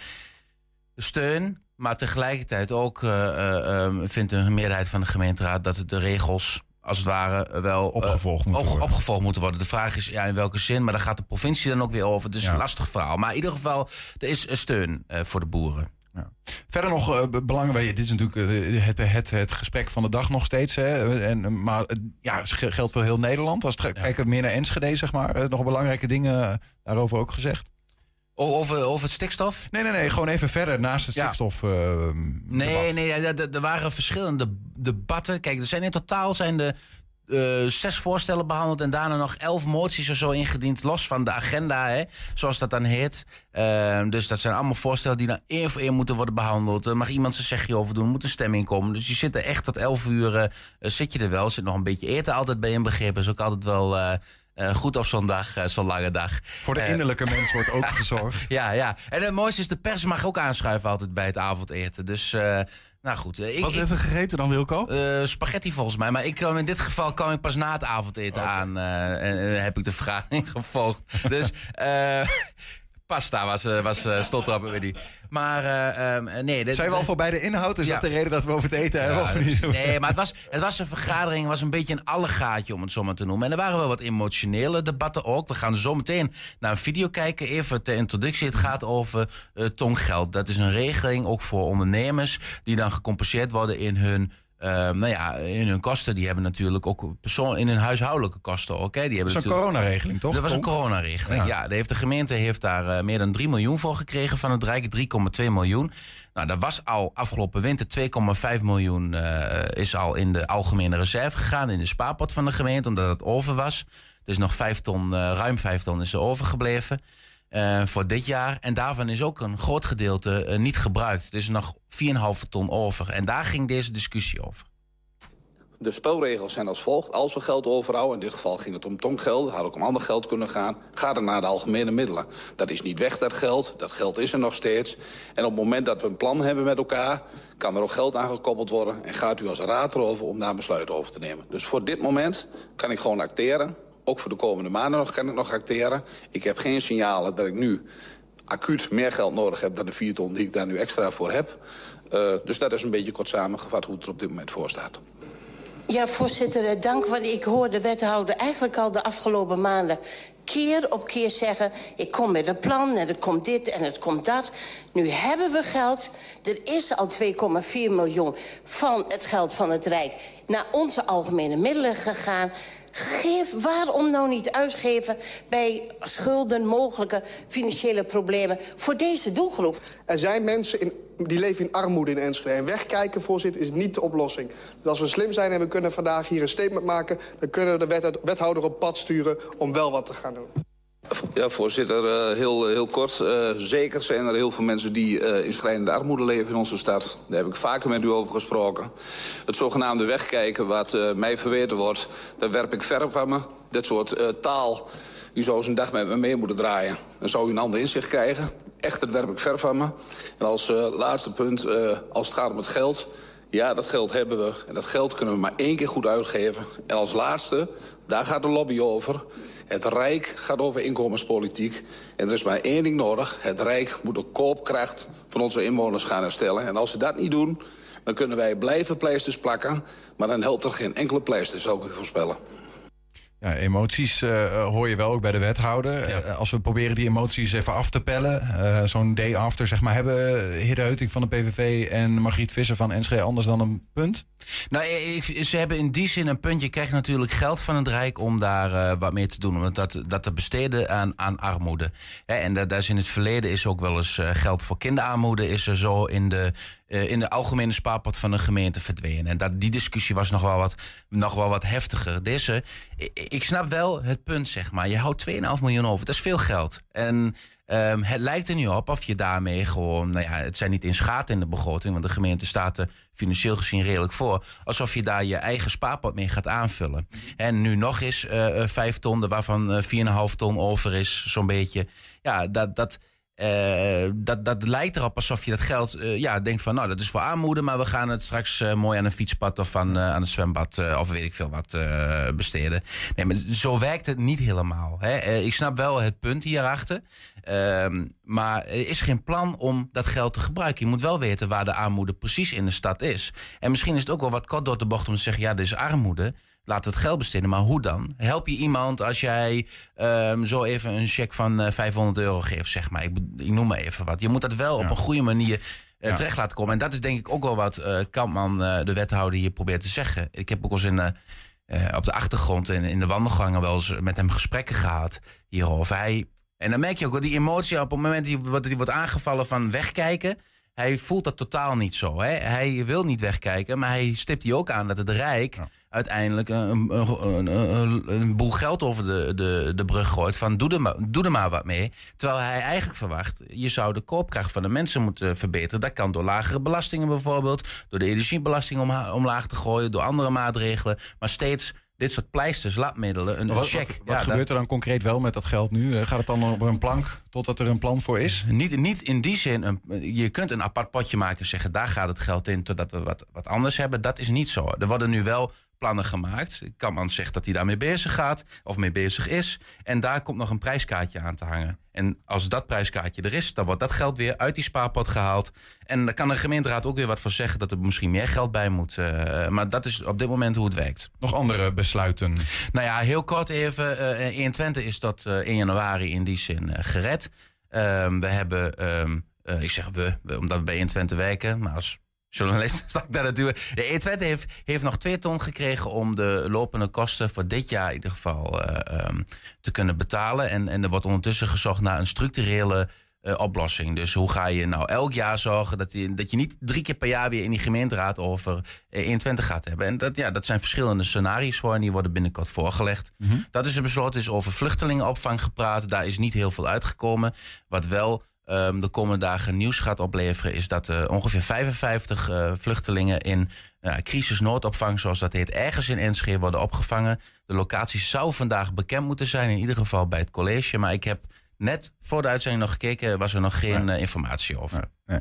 steun, maar tegelijkertijd ook uh, uh, vindt een meerderheid van de gemeenteraad dat de regels als het ware wel opgevolgd, moeten, worden. opgevolgd moeten worden. De vraag is ja, in welke zin, maar daar gaat de provincie dan ook weer over. Dus ja. een lastig verhaal. Maar in ieder geval, er is steun uh, voor de boeren. Ja. Verder nog uh, belangrijk, dit is natuurlijk het, het, het gesprek van de dag nog steeds. Hè? En, maar ja, het geldt voor heel Nederland. Als het kijken meer naar Enschede, zeg maar. nog belangrijke dingen daarover ook gezegd. Over, over het stikstof? Nee, nee, nee. Gewoon even verder naast het stikstof. Uh, nee, debat. nee. Er waren verschillende debatten. Kijk, er zijn in totaal zijn er uh, zes voorstellen behandeld en daarna nog elf moties of zo ingediend, los van de agenda, hè, zoals dat dan heet. Uh, dus dat zijn allemaal voorstellen die dan één voor één moeten worden behandeld. Er mag iemand zijn zegje over doen, moet een stemming komen. Dus je zit er echt tot elf uur, zit je er wel. Zit nog een beetje eten altijd bij inbegrepen. Is ook altijd wel uh, goed op zo'n dag, uh, zo'n lange dag. Voor de uh, innerlijke mens wordt ook gezorgd. Ja, ja. En het mooiste is, de pers mag ook aanschuiven altijd bij het avondeten. Dus, nou goed. Ik, Wat werd er gegeten dan, Wilco? spaghetti volgens mij. Maar ik, in dit geval kwam ik pas na het avondeten okay. aan. en heb ik de vergadering gevolgd. dus pasta was, was stond erop, weet ik. Maar uh, um, nee. Dit, Zijn we al voorbij de inhoud? Is ja. dat de reden dat we over het eten hebben? Dus, nee, maar het was, het was een vergadering, het was een beetje een allegaatje om het zo maar te noemen. En er waren wel wat emotionele debatten ook. We gaan zo meteen naar een video kijken. Even ter introductie. Het gaat over uh, tonggeld. Dat is een regeling ook voor ondernemers die dan gecompenseerd worden in hun Ehm, nou ja, in hun kosten, die hebben natuurlijk ook persoon in hun huishoudelijke kosten ook. Hè. Die hebben Dat is een coronaregeling, toch? Dat was een coronaregeling, Ja. heeft, de gemeente heeft daar eh, meer dan 3 miljoen voor gekregen van het Rijk. 3,2 miljoen. Nou, dat was al afgelopen winter 2,5 miljoen eh, is al in de algemene reserve gegaan. In de spaarpot van de gemeente, omdat het over was. Dus nog 5 ton, eh, ruim 5 ton is er overgebleven. Eh, voor dit jaar. En daarvan is ook een groot gedeelte eh, niet gebruikt. Er is nog 4,5 ton over. En daar ging deze discussie over. De spelregels zijn als volgt. Als we geld overhouden, in dit geval ging het om tomgeld... had ook om ander geld kunnen gaan, ga dan naar de algemene middelen. Dat is niet weg, dat geld. Dat geld is er nog steeds. En op het moment dat we een plan hebben met elkaar... kan er ook geld aan gekoppeld worden... en gaat u als raad erover om daar besluiten over te nemen. Dus voor dit moment kan ik gewoon acteren. Ook voor de komende maanden nog kan ik nog acteren. Ik heb geen signalen dat ik nu acuut meer geld nodig heb... dan de 4 ton die ik daar nu extra voor heb. Eh, dus dat is een beetje kort samengevat hoe het er op dit moment voor staat. Ja, voorzitter, eh, dank. Want ik hoor de wethouder eigenlijk al de afgelopen maanden keer op keer zeggen... ik kom met een plan en het komt dit en het komt dat. Nu hebben we geld. Er is al 2,4 miljoen van het geld van het Rijk... naar onze algemene middelen gegaan. Geef, waarom nou niet uitgeven bij schulden, mogelijke financiële problemen... voor deze doelgroep? Er zijn mensen in, die leven in armoede in Enschede. En wegkijken, voorzitter, is niet de oplossing. Dus als we slim zijn en we kunnen vandaag hier een statement maken... dan kunnen we de wet- wethouder op pad sturen om wel wat te gaan doen. Ja, voorzitter, eh, heel, heel kort. Eh, zeker zijn er heel veel mensen die eh, in schrijnende armoede leven in onze stad. Daar heb ik vaker met u over gesproken. Het zogenaamde wegkijken, wat eh, mij verweten wordt... daar werp ik ver van me. Dat soort eh, taal, u zou eens een dag met me mee moeten draaien. Dan zou u een ander inzicht krijgen. Echt, dat werp ik ver van me. En als eh, laatste punt, eh, als het gaat om het geld... Ja, dat geld hebben we. En dat geld kunnen we maar één keer goed uitgeven. En als laatste, daar gaat de lobby over... Het Rijk gaat over inkomenspolitiek. En er is maar één ding nodig. Het Rijk moet de koopkracht van onze inwoners gaan herstellen. En als ze dat niet doen, dan kunnen wij blijven pleisters plakken. Maar dan helpt er geen enkele pleister, zou ik u voorspellen. Ja, emoties eh, hoor je wel ook bij de wethouder. Eh, als we proberen die emoties even af te pellen, eh, zo'n day after, zeg maar, hebben Hidde Heuting van de PVV en Margriet Visser van Enschede anders dan een punt? Nou, ik, ze hebben in die zin een punt. Je krijgt natuurlijk geld van het Rijk om daar eh, wat mee te doen. Om dat, dat te besteden aan, aan armoede. Hè, en da- daar is in het verleden is ook wel eens eh, geld voor kinderarmoede. Is er zo in de, eh, in de algemene spaarpot van de gemeente verdwenen. En dat, die discussie was nog wel wat, nog wel wat heftiger. Deze, ik, snap wel het punt, zeg maar. Je houdt 2,5 miljoen over. Dat is veel geld. En Ehm, het lijkt er nu op of je daarmee gewoon, nou ja, het zijn niet in schaat in de begroting, want de gemeente staat er financieel gezien redelijk voor. Alsof je daar je eigen spaarpot mee gaat aanvullen. En nu nog eens eh, eh, vijf ton, waarvan eh, 4,5 ton over is, zo'n beetje. Ja, dat. dat eh, dat, dat lijkt erop alsof je dat geld eh, ja, denkt van, nou, dat is voor armoede, maar we gaan het straks eh, mooi aan een fietspad of aan, aan het zwembad of weet ik veel wat besteden. Nee, maar zo werkt het niet helemaal. Hè? Ik snap wel het punt hierachter, ehm, maar er is geen plan om dat geld te gebruiken. Je moet wel weten waar de armoede precies in de stad is. En misschien is het ook wel wat kort door de bocht om te zeggen, ja, er is armoede. Laat het geld besteden, maar hoe dan? Help je iemand als jij ehm, zo even een cheque van eh, 500 euro geeft, zeg maar. Ik, ik noem maar even wat. Je moet dat wel op een goede manier eh, Ja. terecht laten komen. En dat is denk ik ook wel wat eh Kampman, eh, de wethouder, hier probeert te zeggen. Ik heb ook eens in, eh, eh, op de achtergrond in, in de wandelgangen wel eens met hem gesprekken gehad hierover. Hij, en dan merk je ook die emotie op het moment wordt- die wordt aangevallen van wegkijken. Hij voelt dat totaal niet zo. Hè? Hij wil niet wegkijken, maar hij stipt hier ook aan dat het Rijk uiteindelijk een, een, een, een, boel geld over de, de, de brug gooit. Van doe er, maar, doe er maar wat mee. Terwijl hij eigenlijk verwacht, je zou de koopkracht van de mensen moeten verbeteren. Dat kan door lagere belastingen bijvoorbeeld, door de energiebelasting omlaag te gooien, door andere maatregelen. Maar steeds dit soort pleisters, labmiddelen, een, Wat, check. wat, wat Ja, dat- gebeurt er dan concreet wel met dat geld nu? Eh, Gaat het dan op een plank totdat er een plan voor is? Niet, niet in die zin, een, je kunt een apart potje maken en zeggen... daar gaat het geld in totdat we wat, wat anders hebben. Dat is niet zo. Er worden nu wel plannen gemaakt. Kamman zegt dat hij daarmee bezig gaat of mee bezig is. En daar komt nog een prijskaartje aan te hangen. En als dat prijskaartje er is, dan wordt dat geld weer uit die spaarpot gehaald. En dan kan de gemeenteraad ook weer wat voor zeggen... dat er misschien meer geld bij moet. Eh, maar dat is op dit moment hoe het werkt. Nog andere besluiten? Nou ja, heel kort even. eh 120 is tot eh 1 januari in die zin gered. Ehm, we hebben, ehm, eh, ik zeg we, omdat we bij 120 werken, maar als journalist ik daar natuurlijk. De E20 heeft, heeft nog twee ton gekregen om de lopende kosten voor dit jaar in ieder geval eh, ehm, te kunnen betalen. En, en er wordt ondertussen gezocht naar een structurele eh, oplossing. Dus hoe ga je nou elk jaar zorgen dat je, dat je niet drie keer per jaar weer in die gemeenteraad over eh, 21 gaat hebben. En dat, ja, dat zijn verschillende scenario's voor en die worden binnenkort voorgelegd. Dat is er besloten, is over vluchtelingenopvang gepraat. Daar is niet heel veel uitgekomen. Wat wel ehm, de komende dagen nieuws gaat opleveren, is dat eh, ongeveer 55 eh, vluchtelingen in uh, crisis-noodopvang, zoals dat heet, ergens in Enschede worden opgevangen. De locatie zou vandaag bekend moeten zijn, in ieder geval bij het college. Maar ik heb net voor de uitzending nog gekeken, was er nog geen eh, informatie over. Nee.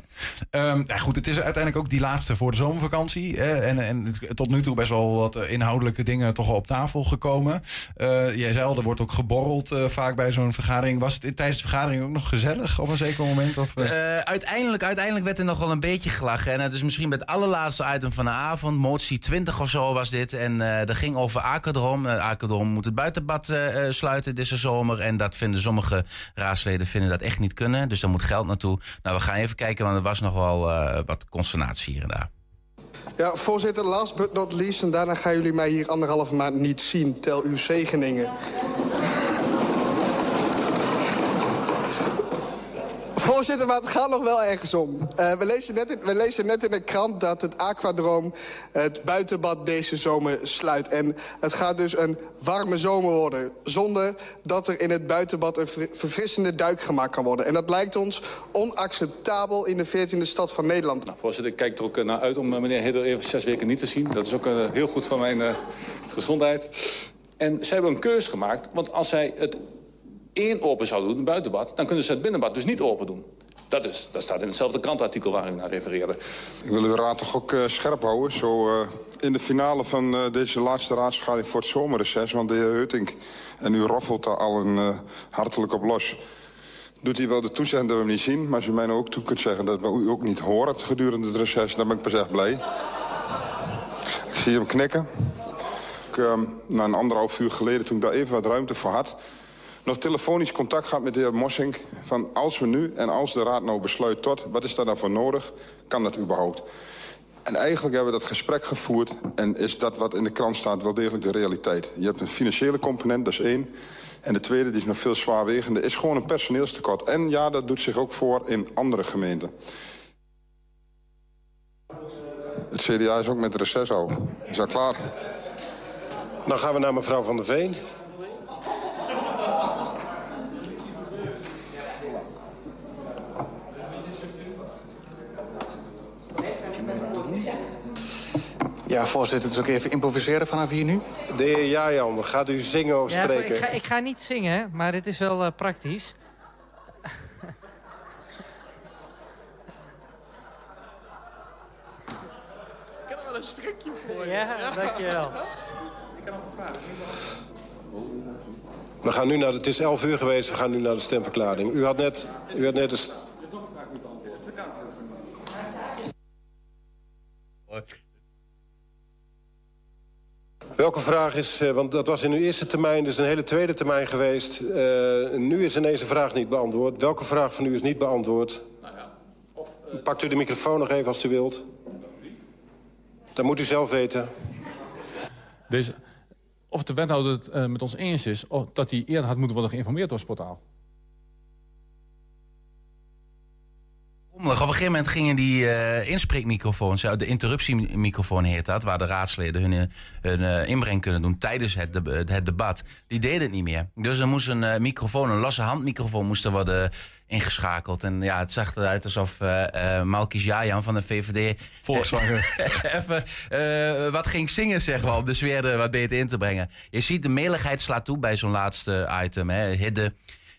Ehm, goed, het is uiteindelijk ook die laatste voor de zomervakantie. en, en tot nu toe best wel wat eh, inhoudelijke dingen toch al op tafel gekomen. Eh, jij zei al, er wordt ook geborreld eh, vaak bij zo'n vergadering. Was het tijdens de vergadering ook nog gezellig op een zeker moment? Of, uiteindelijk, uiteindelijk werd er nog wel een beetje gelachen. En het is misschien bij het allerlaatste item van de avond. Motie 20 of zo was dit. En dat ging over Akerdrom. Uh, Akerdrom moet het buitenbad sluiten deze zomer. En dat vinden sommige raadsleden vinden dat echt niet kunnen. Dus daar moet geld naartoe. Nou, we gaan even kijken, want er was nog wel eh, wat consternatie hier en daar. Ja, voorzitter, last but not least... en daarna gaan jullie mij hier anderhalve maand niet zien. Tel uw zegeningen. Voorzitter, maar het gaat nog wel ergens om. Eh, we, lezen net in, we lezen net in de krant dat het Aquadroom het buitenbad deze zomer sluit. En het gaat dus een warme zomer worden. Zonder dat er in het buitenbad een ver- verfrissende duik gemaakt kan worden. En dat lijkt ons onacceptabel in de 14e stad van Nederland. Nou, voorzitter, ik kijk er ook eh, naar uit om eh, meneer Hidder even zes weken niet te zien. Dat is ook heel goed voor mijn gezondheid. En ze hebben een keus gemaakt, want als zij het één open zouden doen, het buitenbad... dan kunnen ze het binnenbad dus niet open doen. Dat, is, dat staat in hetzelfde krantartikel waar u naar refereerde. Ik wil uw raad toch ook eh, scherp houden. Zo eh, in de finale van eh, deze laatste raadsvergadering voor het zomerreces. Want de heer Heutink en u roffelt daar al een eh, hartelijk op los. Doet hij wel de toezegging dat we hem niet zien. Maar als u mij ook toe kunt zeggen dat we u ook niet horen gedurende het reces... dan ben ik pas echt blij. Ik zie hem knikken. Ik, eh, na een anderhalf uur geleden, toen ik daar even wat ruimte voor had... nog telefonisch contact gehad met de heer Mossink... van als we nu en als de raad nou besluit tot... wat is daar dan voor nodig? Kan dat überhaupt? En eigenlijk hebben we dat gesprek gevoerd... en is dat wat in de krant staat wel degelijk de realiteit. Je hebt een financiële component, dat is één. En de tweede, die is nog veel zwaarwegender, is gewoon een personeelstekort. En ja, dat doet zich ook voor in andere gemeenten. Het CDA is ook met reces al. Is dat klaar? Dan gaan we naar mevrouw Van der Veen. Ja, voorzitter, het is ook even improviseren vanaf hier nu. De heer Jajan, gaat u zingen of Ja, spreken? ik, ga, ik ga niet zingen, maar dit is wel eh, praktisch. Ik heb er wel een strikje voor je. Ja, dankjewel. Ik kan nog een vraag. We gaan nu naar de, het is 11 uur geweest, we gaan nu naar de stemverklaring. U had net, u had net een... st- Welke vraag is, eh, want dat was in uw eerste termijn, dus een hele tweede termijn geweest. Eh, nu is ineens een vraag niet beantwoord. Welke vraag van u is niet beantwoord? Pakt u de microfoon nog even als u wilt. Dat moet u zelf weten. Deze, of de wethouder het eh, met ons eens is... Of dat hij eerder had moeten worden geïnformeerd door het Op een gegeven moment gingen die eh, inspreekmicrofoons, ja, de interruptiemicrofoon heet dat, waar de raadsleden hun, eh, hun eh, inbreng kunnen doen tijdens het, de- het debat. Die deden het niet meer. Dus er moest een eh, microfoon, een losse handmicrofoon, moest er worden ingeschakeld. En ja, het zag eruit alsof eh eh Malkis Jajan van de VVD... Even eh, wat ging zingen, zeg maar, om de sfeer er wat beter in te brengen. Je ziet, de meligheid slaat toe bij zo'n laatste item. Hè. Hidde,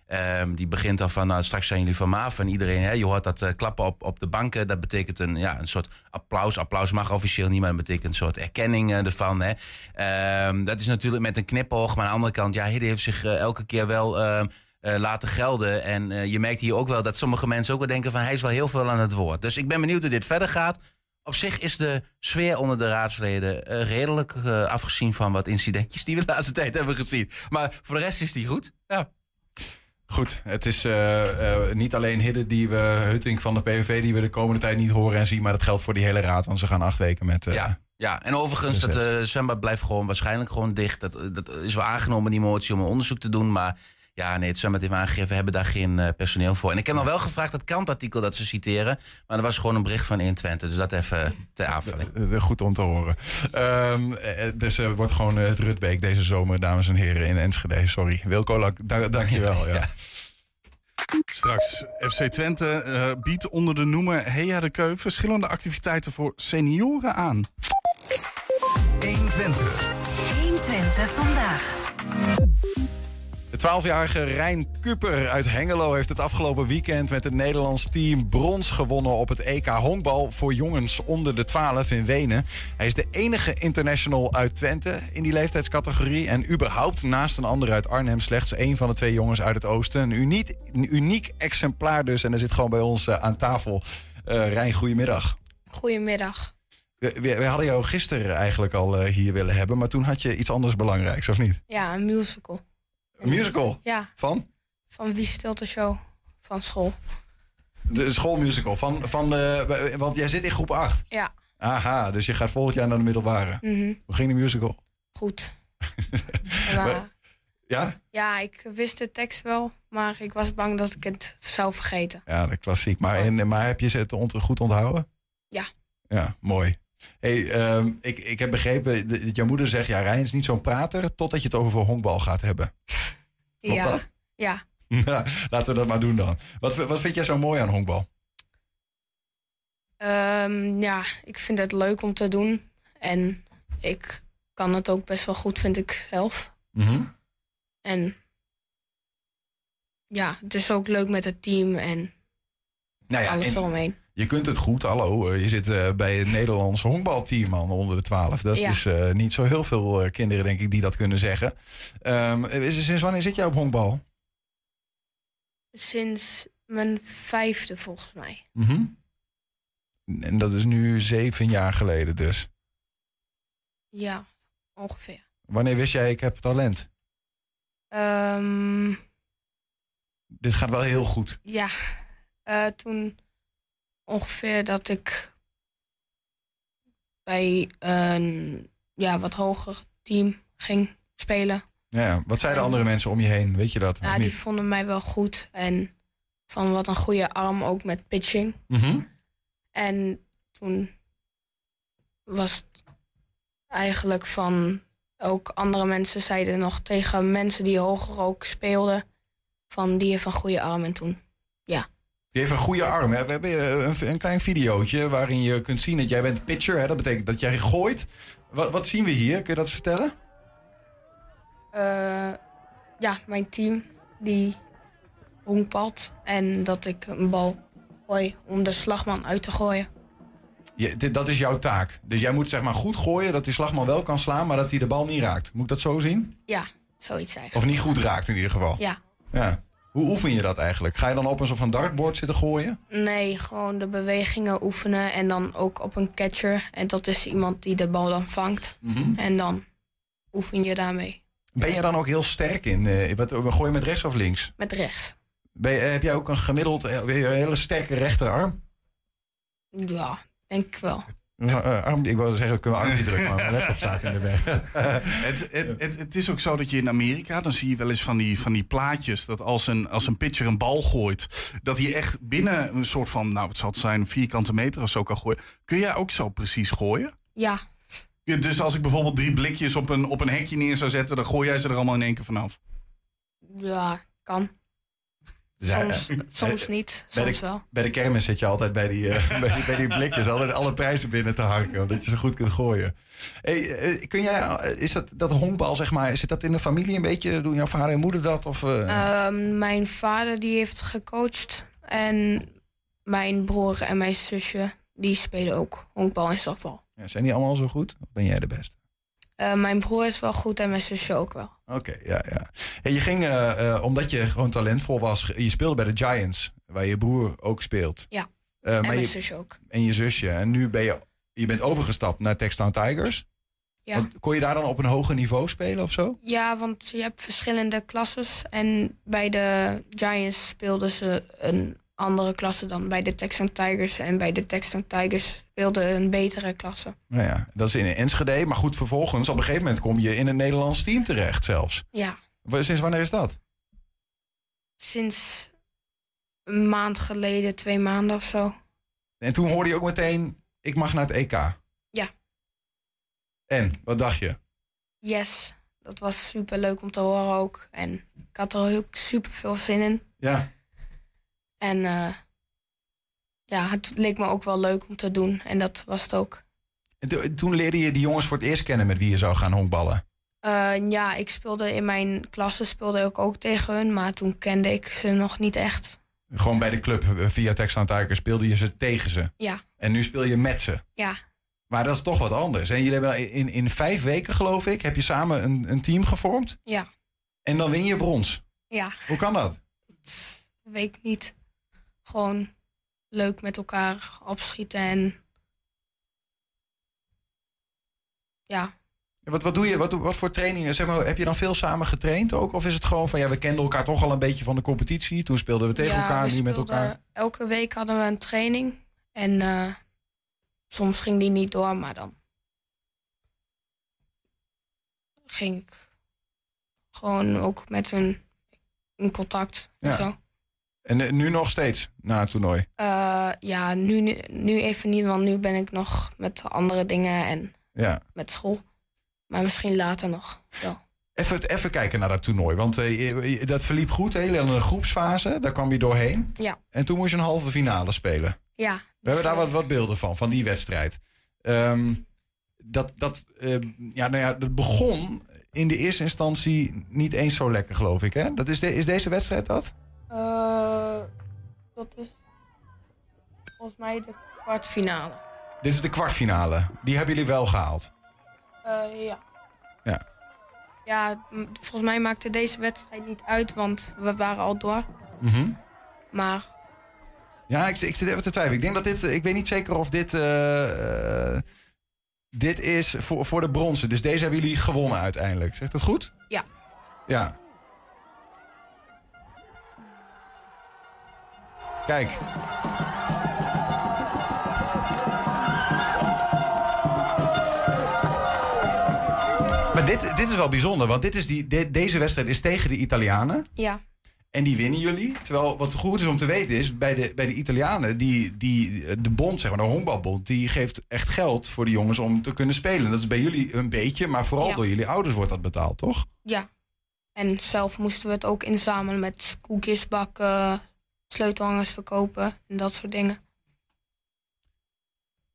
ehm, die begint al van, nou, straks zijn jullie van Maaf. En iedereen, hè, je hoort dat eh, klappen op, op de banken. Dat betekent een, ja, een soort applaus. Applaus mag officieel niet, maar dat betekent een soort erkenning eh, ervan. Hè. Ehm, dat is natuurlijk met een knipoog. Maar aan de andere kant, ja, Hidde heeft zich eh, elke keer wel... ehm, eh, laten gelden. En je merkt hier ook wel dat sommige mensen ook wel denken van hij is wel heel veel aan het woord. Dus ik ben benieuwd hoe dit verder gaat. Op zich is de sfeer onder de raadsleden redelijk afgezien van wat incidentjes die we de laatste tijd hebben gezien. Maar voor de rest is die goed. Ja. Goed, het is eh, eh, niet alleen Hidde die we, Hutting van de PVV, die we de komende tijd niet horen en zien, maar dat geldt voor die hele raad, want ze gaan acht weken met. eh, Ja, ja, en overigens, dat zwembad blijft gewoon waarschijnlijk gewoon dicht. Dat, dat is wel aangenomen, die motie, om een onderzoek te doen. Maar ja, nee, het zwembad heeft aangegeven, we hebben daar geen eh, personeel voor. En ik heb nog wel gevraagd, dat krantartikel dat ze citeren. Maar er was gewoon een bericht van 120, dus dat even ter aanvulling. Eh, Goed om te horen. Ehm, eh, dus er wordt gewoon eh, het Rutbeek deze zomer, dames en heren, in Enschede. Sorry. Wilco, Lak, dank, dank je wel. Ja. Straks, FC Twente eh, biedt onder de noemer Heja de Keu verschillende activiteiten voor senioren aan. 120. 120 vandaag. De 12-jarige Rijn Kuper uit Hengelo heeft het afgelopen weekend met het Nederlands team brons gewonnen op het EK honkbal voor jongens onder de 12 in Wenen. Hij is de enige international uit Twente in die leeftijdscategorie en überhaupt naast een ander uit Arnhem slechts één van de twee jongens uit het oosten. Een uniek, een uniek exemplaar dus en er zit gewoon bij ons eh, aan tafel. Eh Rijn, goedemiddag. Goedemiddag. We, we, we hadden jou gisteren eigenlijk al eh, hier willen hebben, maar toen had je iets anders belangrijks, of niet? Ja, een musical. Een musical? Ja. Van? Van Wie Stilte Show van school. De schoolmusical. Van, van de, want jij zit in groep 8. Ja. Aha, dus je gaat volgend jaar naar de middelbare. Mhm. Hoe ging de musical? Goed. Maar, Ja? ja, ik wist de tekst wel, maar ik was bang dat ik het zou vergeten. Ja, de klassiek. Maar, en, maar heb je het ont- goed onthouden? Ja. Ja, mooi. Hey, ehm, ik, ik heb begrepen dat jouw moeder zegt... ja, Rijn is niet zo'n prater... totdat je het over honkbal gaat hebben. Klopt ja. dat? Ja. Nou, Laten we dat maar doen dan. Wat, wat vind jij zo mooi aan honkbal? Ehm, ja, ik vind het leuk om te doen. En ik kan het ook best wel goed, vind ik zelf. Mhm. En ja, het is ook leuk met het team en Nou ja, alles en eromheen. Je kunt het goed, hallo. Je zit eh, bij het Nederlands honkbalteam man onder de 12. Dat Ja. is eh, niet zo heel veel eh, kinderen, denk ik, die dat kunnen zeggen. Ehm, sinds wanneer zit jij op honkbal? Sinds mijn vijfde volgens mij. Mhm. En dat is nu zeven jaar geleden dus. Ja, ongeveer. Wanneer wist jij, ik heb talent? Ehm, Dit gaat wel heel goed. ja, toen ongeveer dat ik bij een ja, wat hoger team ging spelen. Ja. Wat zeiden andere mensen om je heen? Weet je dat? Ja, die vonden mij wel goed. En van wat een goede arm ook met pitching. Mhm. En toen was het eigenlijk van ook andere mensen zeiden nog tegen mensen die hoger ook speelden. Van die heeft een goede arm. En toen, ja. Je heeft een goede arm. Hè? We hebben eh, een, een klein videootje waarin je kunt zien dat jij bent pitcher. Hè? Dat betekent dat jij gooit. Wat, wat zien we hier? Kun je dat eens vertellen? Eh, ja, mijn team die honkpalt. En dat ik een bal gooi om de slagman uit te gooien. Je, dit, dat is jouw taak. Dus jij moet zeg maar goed gooien dat die slagman wel kan slaan, maar dat hij de bal niet raakt. Moet ik dat zo zien? Ja, zoiets eigenlijk. Of niet goed raakt in ieder geval. Ja. ja. Hoe oefen je dat eigenlijk? Ga je dan op een soort van dartboard zitten gooien? Nee, gewoon de bewegingen oefenen en dan ook op een catcher. En dat is iemand die de bal dan vangt. Mhm. En dan oefen je daarmee. Ben je dan ook heel sterk in? eh, wat, gooi je met rechts of links? Met rechts. Ben je, heb jij ook een gemiddeld eh, een hele sterke rechterarm? Ja, denk ik wel. Ja, eh, arm, ik wilde zeggen, kunnen we arm niet drukken, maar mijn laptop staat in de weg. het, het, het, het is ook zo dat je in Amerika, dan zie je wel eens van die, van die plaatjes... dat als een, als een pitcher een bal gooit, dat hij echt binnen een soort van... nou, het zal het zijn, vierkante meter of zo kan gooien. Kun jij ook zo precies gooien? Ja, Ja, dus als ik bijvoorbeeld drie blikjes op een, op een hekje neer zou zetten... dan gooi jij ze er allemaal in één keer vanaf. ja, kan. Dus Soms, eh, soms niet, Bij soms de, wel. bij de kermis zit je altijd bij die, eh, bij, die- bij die blikjes, altijd alle prijzen binnen te harken, omdat je zo goed kunt gooien. Hey, eh, kun jij, is dat, dat honkbal, zeg maar, zit dat in de familie een beetje? Doen jouw vader en moeder dat? Of, eh? Ehm, mijn vader die heeft gecoacht. En mijn broer en mijn zusje die spelen ook honkbal en softbal. Ja, zijn die allemaal zo goed? Of ben jij de beste? Eh, mijn broer is wel goed en mijn zusje ook wel. Oké, ja, ja. Hey, je ging, eh, eh, omdat je gewoon talentvol was, je speelde bij de Giants, waar je broer ook speelt. Ja, en mijn je- zusje ook. En je zusje. En nu ben je, je bent overgestapt naar Textown Tigers. Ja. Want kon je daar dan op een hoger niveau spelen of zo? Ja, want je hebt verschillende klasses. En bij de Giants speelden ze een andere klasse dan bij de Texan Tigers. En bij de Texan Tigers speelden een betere klasse. Nou ja, dat is in Enschede. Maar goed, vervolgens op een gegeven moment kom je in een Nederlands team terecht zelfs. Ja, Sinds wanneer is dat? sinds een maand geleden, twee maanden of zo. En toen hoorde je ook meteen, ik mag naar het EK. Ja. En, wat dacht je? Yes, dat was super leuk om te horen ook. En ik had er ook super veel zin in. Ja. En eh, ja, het leek me ook wel leuk om te doen. En dat was het ook. En to- toen leerde je die jongens voor het eerst kennen met wie je zou gaan honkballen. Eh, ja, ik speelde in mijn klasse speelde ik ook tegen hun, maar toen kende ik ze nog niet echt. Gewoon bij de club eh, via Texan Tigers speelde je ze tegen ze. Ja, En nu speel je met ze. ja, Maar dat is toch wat anders. En jullie hebben in, in vijf weken, geloof ik, heb je samen een, een team gevormd. ja, En dan win je brons. ja. Hoe kan dat? Weet ik niet. Gewoon leuk met elkaar opschieten en ja, Wat, wat doe je? Wat, wat voor trainingen? Zeg maar, heb je dan veel samen getraind ook? Of is het gewoon van ja, we kenden elkaar toch al een beetje van de competitie. Toen speelden we tegen Ja, elkaar, we nu met elkaar. Elke week hadden we een training. En eh, soms ging die niet door, maar dan ging ik gewoon ook met hun in contact en Ja. zo. En eh, nu nog steeds na het toernooi. Eh, ja, nu, nu even niet, want nu ben ik nog met andere dingen en Ja. met school. Maar misschien later nog. wel. Even, even kijken naar dat toernooi. Want eh, dat verliep goed. Heel in een groepsfase. Daar kwam je doorheen. Ja, En toen moest je een halve finale spelen. ja. We hebben daar wat, wat beelden van, van die wedstrijd. Ehm, dat, dat, eh, ja, nou ja, dat begon in de eerste instantie niet eens zo lekker, geloof ik. Hè? Dat is, de, is deze wedstrijd dat? Eh, dat is volgens mij de kwartfinale. Dit is de kwartfinale. Die hebben jullie wel gehaald. Eh, ja. Ja. Ja, volgens mij maakte deze wedstrijd niet uit, want we waren al door. Mhm. Maar Ja, ik, ik zit even te twijfelen. Ik denk dat dit, ik weet niet zeker of dit, eh, eh, dit is voor, voor de bronzen. Dus deze hebben jullie gewonnen uiteindelijk. Zegt dat goed? ja, Ja. Kijk. Maar dit, dit is wel bijzonder, want dit is die, de- deze wedstrijd is tegen de Italianen. ja, En die winnen jullie. Terwijl wat goed is om te weten is, bij de, bij de Italianen, die, die, de bond, zeg maar, de honkbalbond, die geeft echt geld voor de jongens om te kunnen spelen. Dat is bij jullie een beetje, maar vooral Ja. door jullie ouders wordt dat betaald, toch? ja. En zelf moesten we het ook inzamelen met koekjes bakken, sleutelhangers verkopen en dat soort dingen.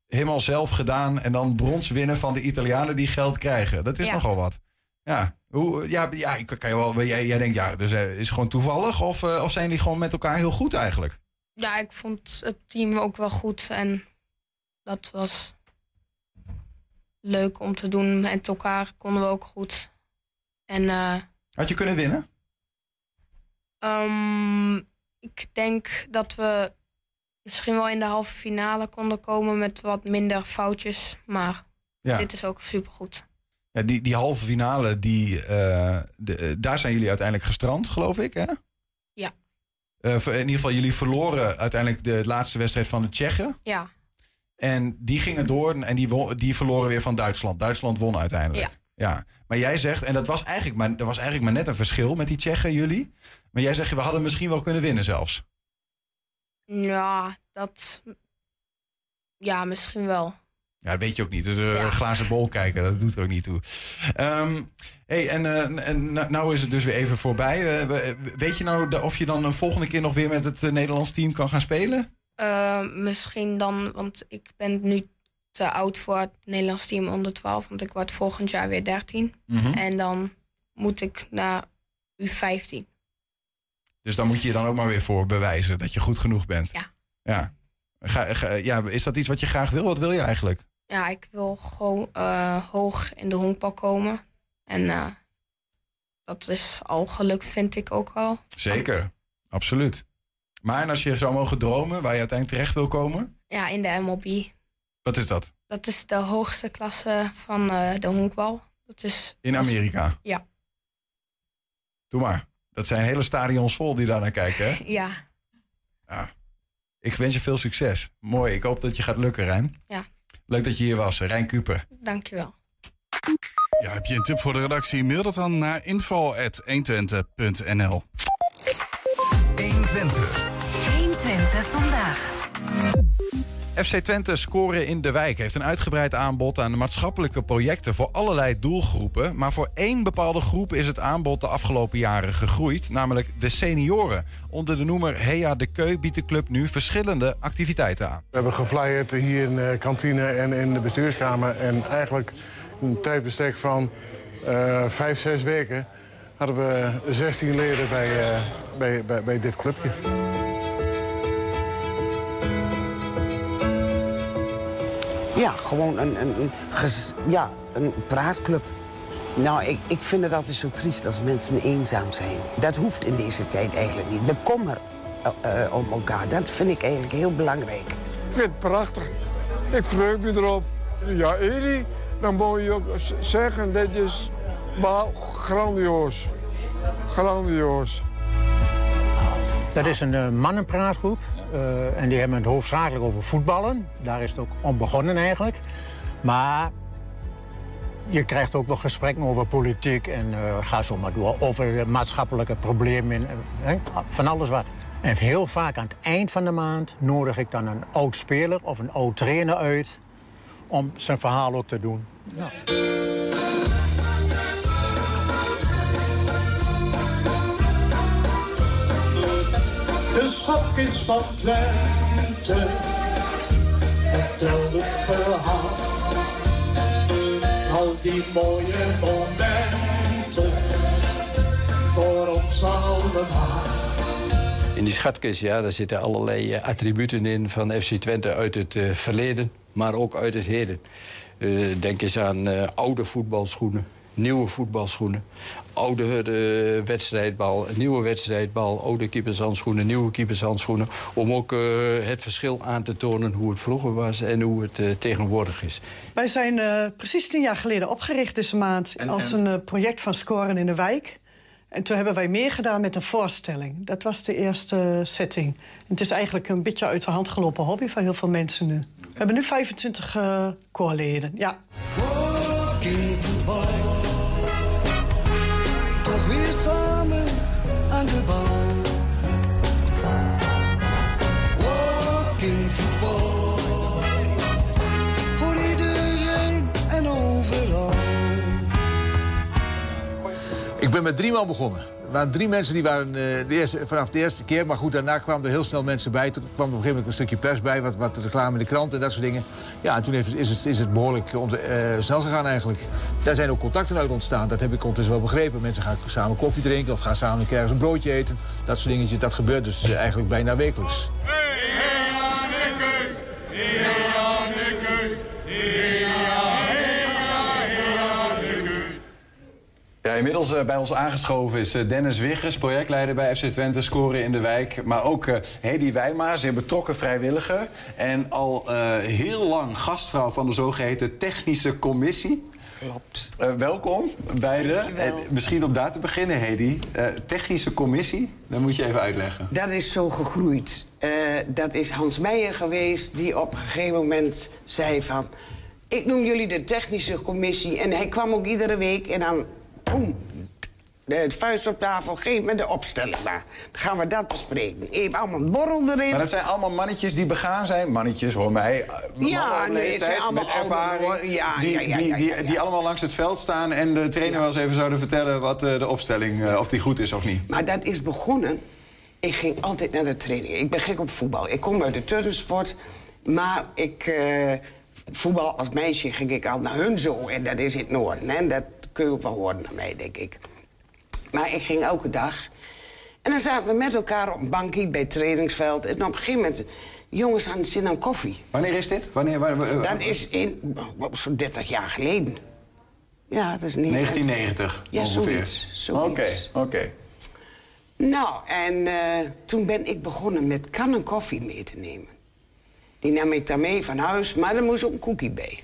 Helemaal zelf gedaan en dan brons winnen van de Italianen die geld krijgen. Dat is Ja. nogal wat. Ja, Hoe, ja, ja kan je wel, jij, jij denkt, ja, dus eh, is het gewoon toevallig? Of, eh, of zijn die gewoon met elkaar heel goed eigenlijk? Ja, ik vond het team ook wel goed en dat was leuk om te doen. Met elkaar konden we ook goed. En eh, Had je kunnen winnen? Ehm, ik denk dat we misschien wel in de halve finale konden komen met wat minder foutjes. Maar Ja. dit is ook supergoed. Ja, die, die halve finale, die, eh, de, eh, daar zijn jullie uiteindelijk gestrand, geloof ik, hè? Ja. Eh, in ieder geval, jullie verloren uiteindelijk de laatste wedstrijd van de Tsjechen. Ja, En die gingen door en die, won- die verloren weer van Duitsland. Duitsland won uiteindelijk. Ja. Maar jij zegt, en dat was, eigenlijk maar, dat was eigenlijk maar net een verschil met die Tsjechen, jullie. Maar jij zegt, we hadden misschien wel kunnen winnen zelfs. ja dat. Ja, misschien wel. Ja, dat weet je ook niet. Dus eh, een glazen bol kijken, dat doet er ook niet toe. Ehm, hey, en, eh, en nou- is het dus weer even voorbij. Eh, we- weet je nou of je dan een volgende keer nog weer met het Nederlands team kan gaan spelen? Misschien dan, want ik ben nu te oud voor het Nederlands team onder 12, want ik word volgend jaar weer 13. Mhm. En dan moet ik naar U15. Dus dan moet je je dan ook maar weer voor bewijzen dat je goed genoeg bent. Ja. Ja. Ga, ga- ja, is dat iets wat je graag wil? Wat wil je eigenlijk? Ja, ik wil gewoon eh, hoog in de honkbal komen. En eh, dat is al gelukt, vind ik ook al. Zeker, absoluut. Maar en als je zou mogen dromen waar je uiteindelijk terecht wil komen? Ja, in de MLB. Wat is dat? Dat is de hoogste klasse van eh, de honkbal. Dat is, In Amerika? Ja. Doe maar. Dat zijn hele stadions vol die daar naar kijken, hè? Ja. Ik wens je veel succes. Mooi. Ik hoop dat je gaat lukken, Rijn. Ja. Leuk dat je hier was, Rijn Kuper. Dankjewel. Ja, heb je een tip voor de redactie? Mail dat dan naar info.120.nl 120. 120 vandaag. FC Twente Scoren in de Wijk heeft een uitgebreid aanbod aan maatschappelijke projecten voor allerlei doelgroepen. Maar voor één bepaalde groep is het aanbod de afgelopen jaren gegroeid, namelijk de senioren. Onder de noemer Heja de Keu biedt de club nu verschillende activiteiten aan. We hebben geflyerd hier in de kantine en in de bestuurskamer. En eigenlijk een tijdbestek van eh, vijf, zes weken hadden we 16 leden eh, bij, bij, bij dit clubje. Ja, gewoon een, een, ja, een praatclub. Nou, ik, ik vind het altijd zo triest als mensen eenzaam zijn. Dat hoeft in deze tijd eigenlijk niet. De kommer eh, eh, om elkaar, dat vind ik eigenlijk heel belangrijk. Ik vind het prachtig. Ik verheug me erop. Ja, Eri, dan moet je ook zeggen, dit is wauw, grandioos. Grandioos. Dat is een eh, mannenpraatgroep. Eh, en die hebben het hoofdzakelijk over voetballen. Daar is het ook om begonnen eigenlijk. Maar je krijgt ook wel gesprekken over politiek en eh, ga zo maar door. Over maatschappelijke problemen, eh, van alles wat. En heel vaak aan het eind van de maand nodig ik dan een oud speler of een oud trainer uit om zijn verhaal ook te doen. Ja. Schatkist van Twente vertelt het verhaal. Al die mooie momenten voor ons allemaal. In die schatkist ja, daar zitten allerlei eh, attributen in van FC Twente uit het eh, verleden, maar ook uit het heden. Eh, denk eens aan eh, oude voetbalschoenen, nieuwe voetbalschoenen, oude eh, wedstrijdbal, nieuwe wedstrijdbal, oude keepershandschoenen, nieuwe keepershandschoenen. Om ook eh, het verschil aan te tonen hoe het vroeger was en hoe het eh, tegenwoordig is. Wij zijn eh, precies tien jaar geleden opgericht deze maand als een project van Scoren in de Wijk. En toen hebben wij meer gedaan met een voorstelling. Dat was de eerste setting. En het is eigenlijk een beetje uit de hand gelopen hobby van heel veel mensen nu. We hebben nu 25 eh koorleden, ja. Walking. Weer samen aan de bal. Walking voetbal. Voor iedereen en overal. Ik ben met drie man begonnen. Er waren drie mensen die waren eh, de eerste, vanaf de eerste keer. Maar goed, daarna kwamen er heel snel mensen bij. Toen kwam op een gegeven moment een stukje pers bij, wat, wat reclame in de krant en dat soort dingen. Ja, en toen heeft, is, het, is het behoorlijk eh, snel gegaan eigenlijk. Daar zijn ook contacten uit ontstaan. Dat heb ik ondertussen wel begrepen. Mensen gaan samen koffie drinken of gaan samen ergens een broodje eten. Dat soort dingetjes, dat gebeurt dus eh, eigenlijk bijna wekelijks. Ja, inmiddels eh, bij ons aangeschoven is eh, Dennis Wiggers, projectleider bij FC Twente, scoren in de wijk. Maar ook eh Hedy Wijma, zeer betrokken vrijwilliger. En al heel lang gastvrouw van de zogeheten technische commissie. Klopt. Welkom, beiden. Eh, misschien om daar te beginnen, Hedy. Technische commissie, dat moet je even uitleggen. Dat is zo gegroeid. Dat is Hans Meijer geweest die op een gegeven moment zei van... ik noem jullie de technische commissie. En hij kwam ook iedere week en dan... Boem, de vuist op tafel, geef me de opstelling maar. Dan gaan we dat bespreken. Even allemaal een borrel erin. Maar dat zijn allemaal mannetjes die begaan zijn. Mannetjes, hoor mij. eh, Ja, nee, het zijn allemaal met ervaring. Ja, die, ja, ja, die, die, die allemaal langs het veld staan en de trainer wel eens even zouden vertellen wat eh, de opstelling, eh, of die goed is of niet. Maar dat is begonnen. Ik ging altijd naar de training. Ik ben gek op voetbal. Ik kom uit de turnsport. Maar ik... voetbal als meisje ging ik al naar hun zo. En dat is in het noorden. Hè? Dat kun je ook wel horen naar mij, denk ik. Maar ik ging elke dag. En dan zaten we met elkaar op een bankje bij het trainingsveld. En op een gegeven moment... Jongens hadden zin aan koffie. Wanneer is dit? Wanneer, waar- waar- Dat is in, oh, zo'n 30 jaar geleden. Ja, dat is niet 1990 Ja, ongeveer. Oké, oké. Nou, en eh, toen ben ik begonnen met kannen koffie mee te nemen. Die nam ik dan mee van huis, maar er moest ook een koekie bij.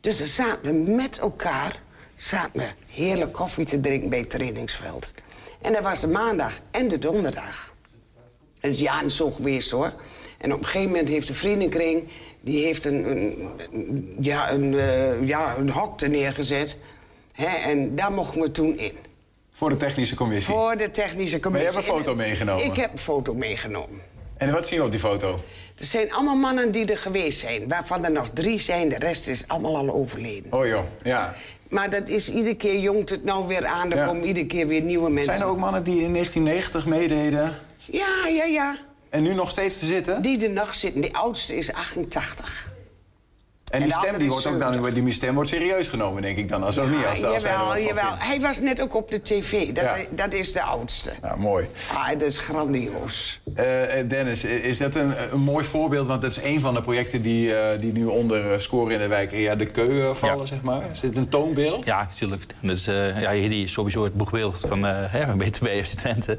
Dus dan zaten we met elkaar zaten we heerlijk koffie te drinken bij het trainingsveld. En dat was de maandag en de donderdag. Dat is jaren zo geweest hoor. En op een gegeven moment heeft de vriendenkring... die heeft een, een, een- ja, een, eh, ja, een hok er neergezet. Hè, en daar mochten we toen in. Voor de technische commissie. Voor de technische Maar commissie. je hebt een foto meegenomen. Ik heb een foto meegenomen. En wat zien we op die foto? Er zijn allemaal mannen die er geweest zijn. Waarvan er nog drie zijn, de rest is allemaal al overleden. Oh joh, ja. Maar dat is iedere keer jongt het nou weer aan. Er Ja. komen iedere keer weer nieuwe mensen. Zijn er ook mannen die in 1990 meededen Ja, ja, ja. en nu nog steeds te zitten? Die er nog zitten. De oudste is 88. En die En stem, die wordt ook dan, die stem wordt serieus genomen, denk ik dan. Als ook niet, als, als hij er jawel, van jawel. Hij was net ook op de tv. Dat, Ja. dat is de oudste. Ja, mooi. Ah, dat is grandioos. Eh, eh, Dennis, is dat een, een mooi voorbeeld? Want dat is een van de projecten die, eh, die nu onder Scoren in de Wijk ja, de keu vallen, zeg maar. Is dit een toonbeeld? Ja, natuurlijk. Dus, eh ja, die is sowieso het boekbeeld van eh hè, BTB FC Twente.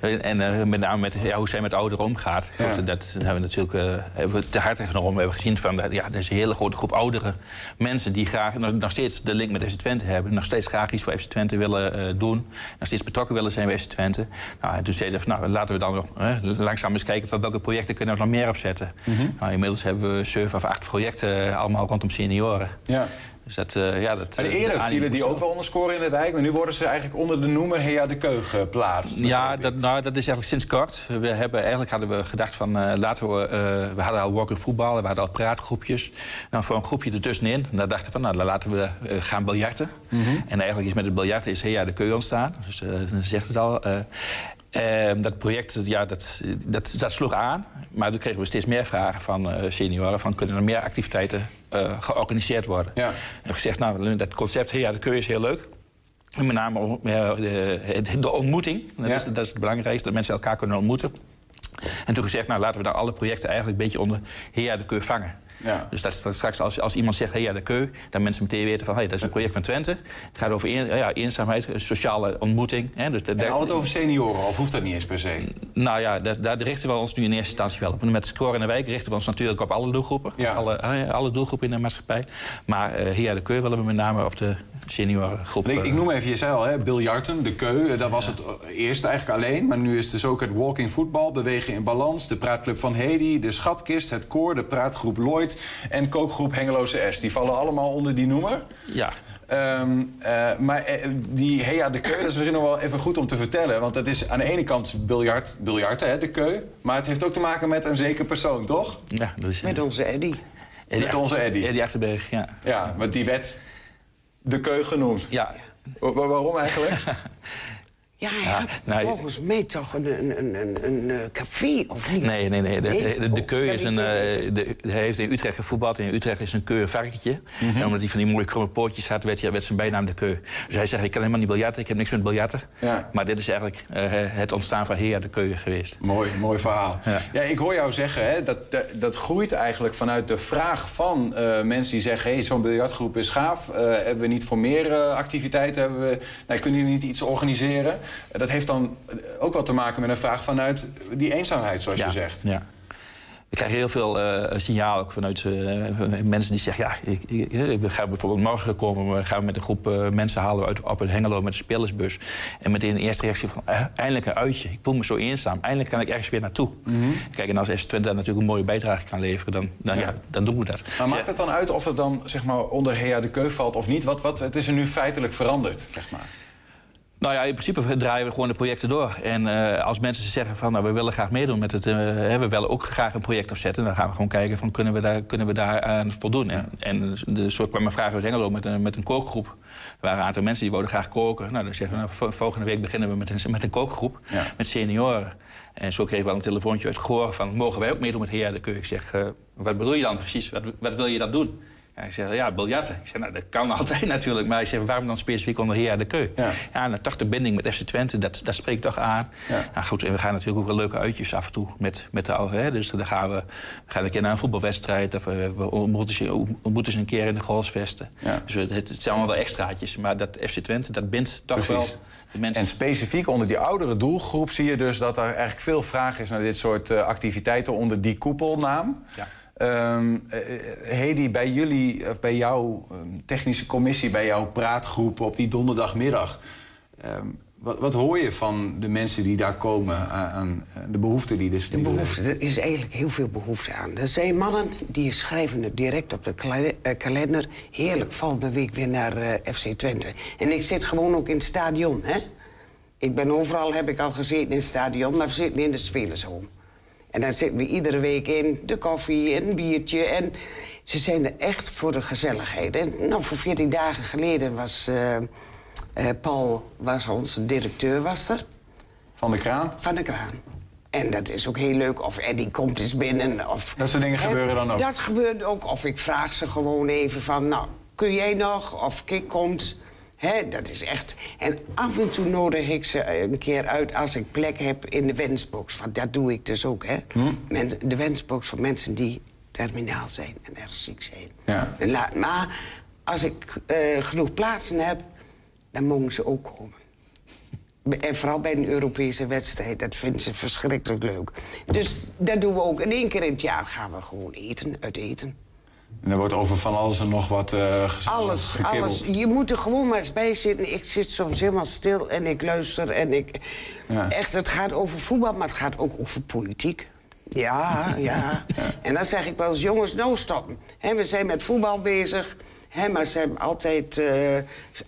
En met name met, ja, hoe zij met ouderen omgaat. Ja. Goed, dat hebben we natuurlijk eh, hebben we te harte genomen. We hebben gezien van, ja, er is een hele grote groep oudere mensen... die graag nog, steeds de link met FC Twente hebben. Nog steeds graag iets voor FC Twente willen eh, doen. Nog steeds betrokken willen zijn bij FC Twente. Nou, en toen zeiden we, nou, laten we dan nog hè, langzaam eens kijken... van welke projecten kunnen we nog meer op zetten. nou, inmiddels hebben we zeven of acht projecten... eh, allemaal rondom senioren. Ja. Dus dat, eh, ja, dat, Maar eh, eerder vielen die ook wel onder Scoren in de Wijk... maar nu worden ze eigenlijk onder de noemer Hea de Keu geplaatst. Ja, dat, nou, dat is eigenlijk sinds kort. We hebben, eigenlijk hadden we gedacht van eh, laten we... eh, we hadden al walking voetbal, we hadden al praatgroepjes. Nou, voor een groepje ertussenin. En daar dachten we van, nou, dan laten we eh, gaan biljarten. En eigenlijk is met het biljarten is ja, de keu ontstaan. Dus eh dan zegt het al. Eh. Ehm, dat project ja, dat, dat, dat sloeg aan. Maar toen kregen we steeds meer vragen van eh, senioren... van kunnen er meer activiteiten eh, georganiseerd worden. Ja. En gezegd, nou, dat concept ja, de keu is heel leuk. En met name eh, de, ontmoeting. Dat, Ja. is, dat is het belangrijkste, dat mensen elkaar kunnen ontmoeten. En toen gezegd, nou laten we dan alle projecten eigenlijk een beetje onder Hea de Keu vangen. Ja. Dus dat, straks als, als iemand zegt Hea de Keu, dan mensen meteen weten van hey, dat is een project van Twente. Het gaat over een, ja, eenzaamheid, een sociale ontmoeting. Hè, dus En altijd over senioren, of hoeft dat niet eens per se? nou ja, daar, daar richten we ons nu in eerste instantie wel op. Met Score in de Wijk richten we ons natuurlijk op alle doelgroepen. Ja. Alle, eh, alle doelgroepen in de maatschappij. Maar eh Hea de Keu willen we met name op de seniorengroep. Ik, ik eh, noem even, je zei al, hè, biljarten, de keu. eh, Dat was het eerst eigenlijk alleen. Maar nu is dus ook het walking voetbal, bewegen in balans... de praatclub van Hedy, de schatkist, het koor... de praatgroep Lloyd en kookgroep Hengeloze S. Die vallen allemaal onder die noemer. Ja. Ehm, eh, maar eh, die Hea de Keu, dat is misschien nog wel even goed om te vertellen. Want het is aan de ene kant biljart, biljarten, hè, de Keu. Maar het heeft ook te maken met een zeker persoon, toch? Ja, dat is, Met onze Eddy. Met onze Eddy. Eddie Achterberg, ja. Ja, want die werd de Keu genoemd. Ja. Wa- wa- waarom eigenlijk? Ja, hij Ja, nou, volgens mij toch een, een, een, een, een eh, café, of niet? Nee, nee, nee. De, Nee? de, de Oh, keu dat is een. eh, de, hij heeft in Utrecht gevoetbald. En in Utrecht is een keu een varkentje. Mhm. En omdat hij van die mooie kromme pootjes had, werd, hij- werd zijn bijnaam de keu. Dus hij zegt: Ik kan helemaal niet biljarten, ik heb niks met biljarten. Ja. Maar dit is eigenlijk eh, het ontstaan van Hea de keu geweest. Mooi, mooi verhaal. Ja. Ja. ik hoor jou zeggen, hè, dat, dat, dat groeit eigenlijk vanuit de vraag van eh, mensen die zeggen... hey, zo'n biljartgroep is gaaf, eh, hebben we niet voor meer eh, activiteiten? Hebben we, nee, kunnen jullie niet iets organiseren? Eh, dat heeft dan ook wel te maken met een vraag vanuit die eenzaamheid, zoals je zegt. Ja. We krijgen heel veel eh signalen ook vanuit eh, mensen die zeggen... ja, ik, ik, we gaan bijvoorbeeld morgen komen... we gaan met een groep eh, mensen halen uit, op een Hengelo met een spelersbus. En meteen de eerste reactie van... eh, eindelijk een uitje, ik voel me zo eenzaam. Eindelijk kan ik ergens weer naartoe. Kijk, en als S20 daar natuurlijk een mooie bijdrage kan leveren... dan, dan, ja. dan doen we dat. Maar maakt het dan uit of het dan zeg maar, onder Hea de Keu valt of niet? Wat, wat, het is er nu feitelijk veranderd, zeg maar. Nou ja, in principe draaien we gewoon de projecten door. En eh, als mensen zeggen van nou, we willen graag meedoen met het, hè, we willen ook graag een project opzetten, dan gaan we gewoon kijken van kunnen we daar, kunnen we daar aan voldoen. En, en de soort kwam een vraag uit Hengelo met een, met een kookgroep. Er waren een aantal mensen die wilden graag koken. Nou, dan zeggen we nou, vo- volgende week beginnen we met een, met een kookgroep met senioren. En zo kregen we wel een telefoontje uit Goor van mogen wij ook meedoen met Heer de Keu? Ik zeg, eh, wat bedoel je dan precies? Wat, wat wil je dan doen? Ja, ik zeg, ja, biljarten. Ik zeg, nou, dat kan altijd natuurlijk. Maar zeg, waarom dan specifiek onder Heer de Keu? Ja, en toch de binding met FC Twente, dat, dat spreekt toch aan. Nou, goed, en we gaan natuurlijk ook wel leuke uitjes af en toe met, met de oude. Hè? Dus dan gaan we, we gaan een keer naar een voetbalwedstrijd... of eh, we ontmoeten ze, ontmoeten ze een keer in de golfsvesten. Dus we- het, het zijn allemaal wel extraatjes. Maar dat FC Twente, dat bindt toch wel de mensen. En specifiek onder die oudere doelgroep zie je dus dat er eigenlijk veel vraag is naar dit soort eh, activiteiten onder die koepelnaam. Ja. Ehm eh, Hedy, bij jullie, of bij jouw ehm, technische commissie, bij jouw praatgroep op die donderdagmiddag. ehm, wat, wat hoor je van de mensen die daar komen aan, aan eh, de behoeften die dus. De behoefte, er is eigenlijk heel veel behoefte aan. Er zijn mannen die schrijven het direct op de eh, kalender. Heerlijk, volgende week weer naar eh, FC Twente. En ik zit gewoon ook in het stadion, hè. Ik ben overal, heb ik al gezeten in het stadion, maar we zitten in de spelershome. En dan zitten we iedere week in, de koffie en een biertje. En ze zijn er echt voor de gezelligheid. En nou, voor 14 dagen geleden was eh, eh, Paul, was onze directeur, was er. Van de kraan? Van de kraan. En dat is ook heel leuk. Of Eddie komt eens binnen. Of, Dat soort dingen gebeuren dan ook? Dat gebeurt ook. Of ik vraag ze gewoon even van... nou, kun jij nog? Of Kik komt. Dat is echt... En af en toe nodig ik ze een keer uit als ik plek heb in de wensbox. Want dat doe ik dus ook, hè. Hm? De wensbox voor mensen die terminaal zijn en erg ziek zijn. Ja. En maar als ik eh, genoeg plaatsen heb, dan mogen ze ook komen. En vooral bij een Europese wedstrijd, dat vinden ze verschrikkelijk leuk. Dus dat doen we ook. En één keer in het jaar gaan we gewoon eten, uit eten. En er wordt over van alles en nog wat eh Alles, gekibbeld. alles. Je moet er gewoon maar eens bij zitten. Ik zit soms helemaal stil en ik luister en ik... Ja. Echt, het gaat over voetbal, maar het gaat ook over politiek. Ja, ja. En dan zeg ik wel eens, jongens, nou stoppen. Hè, we zijn met voetbal bezig, maar ze hebben altijd... eh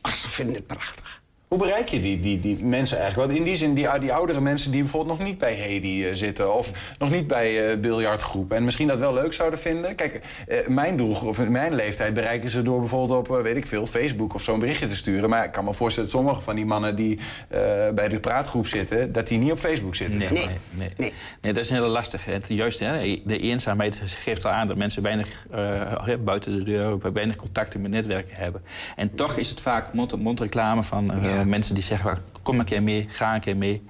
ach, ze vinden het prachtig. Hoe bereik je die, die, die mensen eigenlijk? Want in die zin, die, die oudere mensen die bijvoorbeeld nog niet bij Hedy eh, zitten... of nog niet bij eh biljartgroep en misschien dat wel leuk zouden vinden. Kijk, eh, mijn doel, of mijn leeftijd bereiken ze door bijvoorbeeld op, weet ik veel... Facebook of zo'n berichtje te sturen. Maar ik kan me voorstellen dat sommige van die mannen die eh, bij de praatgroep zitten... dat die niet op Facebook zitten. Nee, zeg maar. nee, nee. nee. dat is heel lastig. Het, juist, hè, de eenzaamheid geeft al aan dat mensen weinig eh, buiten de deur, weinig contacten met netwerken hebben. En toch is het vaak mond-op-mond reclame van eh, mensen die zeggen: "Wel, kom een keer mee, ga een keer mee.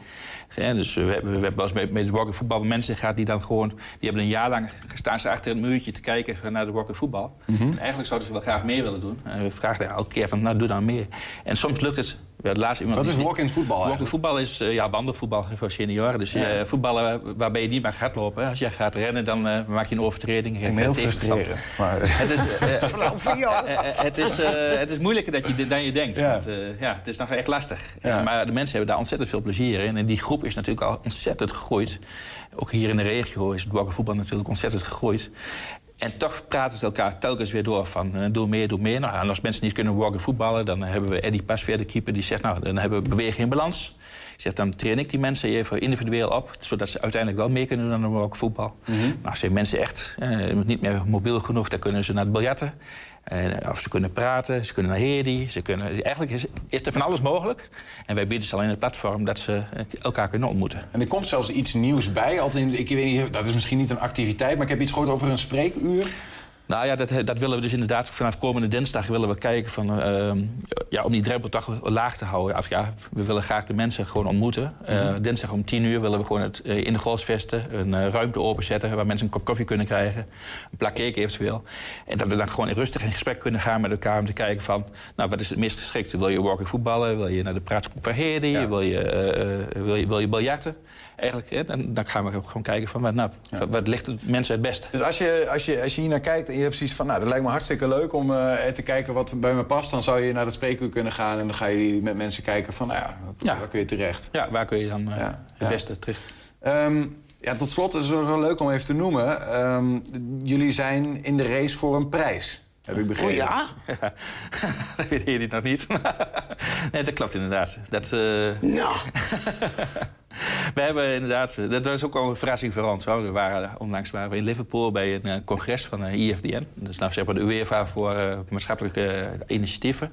Ja, dus we hebben, we hebben wel eens met, met het walking voetbal mensen gehad die dan gewoon, die hebben een jaar lang staan ze achter een muurtje te kijken naar de walking voetbal. Mhm. En eigenlijk zouden ze wel graag mee willen doen. En we vragen elke keer van, nou doe dan mee. En soms lukt het. Hadden laatst iemand Wat is walk-in voetbal Walk-in voetbal is eh, ja, wandelvoetbal voor senioren. Dus Ja. eh, voetballen waarbij je niet mag hardlopen. Als jij gaat rennen, dan eh, maak je een overtreding. Ik heel frustrerend. Maar... Het is, eh, eh, eh, het, is, eh, het is moeilijker dat je, dan je denkt. Ja. Want, eh, ja, het is nog echt lastig. Ja. Maar de mensen hebben daar ontzettend veel plezier in. En die groep is natuurlijk al ontzettend gegroeid. Ook hier in de regio is het voetbal natuurlijk ontzettend gegroeid. En toch praten ze elkaar telkens weer door van eh, doe meer, doe meer. Nou, en als mensen niet kunnen walken voetballen, dan hebben we Eddie Pasveer, de keeper, die zegt, nou, dan hebben we beweging in balans. Ik zeg, dan train ik die mensen even individueel op, zodat ze uiteindelijk wel mee kunnen doen de walken voetbal. Mhm. Maar zijn mensen echt eh, niet meer mobiel genoeg, dan kunnen ze naar het biljarten. Eh, of ze kunnen praten, ze kunnen naar Hedy. Ze kunnen, eigenlijk is, is er van alles mogelijk. En wij bieden ze alleen het platform dat ze eh, elkaar kunnen ontmoeten. En er komt zelfs iets nieuws bij. Altijd, ik weet niet, dat is misschien niet een activiteit, maar ik heb iets gehoord over een spreekuur. Nou ja, dat, dat willen we dus inderdaad vanaf komende dinsdag willen we kijken van, ehm, ja, om die drempel toch laag te houden. Of ja, we willen graag de mensen gewoon ontmoeten. Eh, Mhm. dinsdag om 10 uur willen we gewoon het, eh, in de Golfsvesten een eh, ruimte openzetten waar mensen een kop koffie kunnen krijgen. Een plak cake eventueel. En dat we dan gewoon rustig in gesprek kunnen gaan met elkaar om te kijken van, nou wat is het meest geschikt? Wil je walking voetballen? Wil je naar de praatgroep van? Wil, je, eh, eh, wil, je, wil je biljarten? Eigenlijk, hè, dan, dan gaan we ook gewoon kijken van, wat, nou, wat, wat ligt het mensen het beste? Dus als je, als, je, als je hier naar kijkt en je hebt zoiets van... nou, dat lijkt me hartstikke leuk om eh, te kijken wat bij me past... dan zou je naar dat spreekuur kunnen gaan en dan ga je met mensen kijken van... nou ja, waar kun je terecht? Ja, waar kun je dan eh, het ja. beste terecht? Ehm, ja, tot slot is het wel leuk om even te noemen. Ehm, jullie zijn in de race voor een prijs, heb ik begrepen. Oh ja? dat weet je nog niet. nee, dat klopt inderdaad. Dat, eh, Nou. We hebben inderdaad, dat was ook al een verrassing voor ons. We waren, onlangs waren we in Liverpool bij een eh, congres van de IFDN. Dus nou zeg maar de UEFA voor eh, maatschappelijke eh, initiatieven.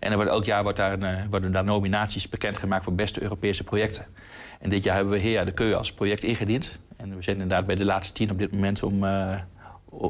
En er wordt, elk jaar wordt daar een, eh, worden daar nominaties bekendgemaakt voor beste Europese projecten. En dit jaar hebben we Hea de Keu als project ingediend. En we zijn inderdaad bij de laatste tien op dit moment om, eh, om-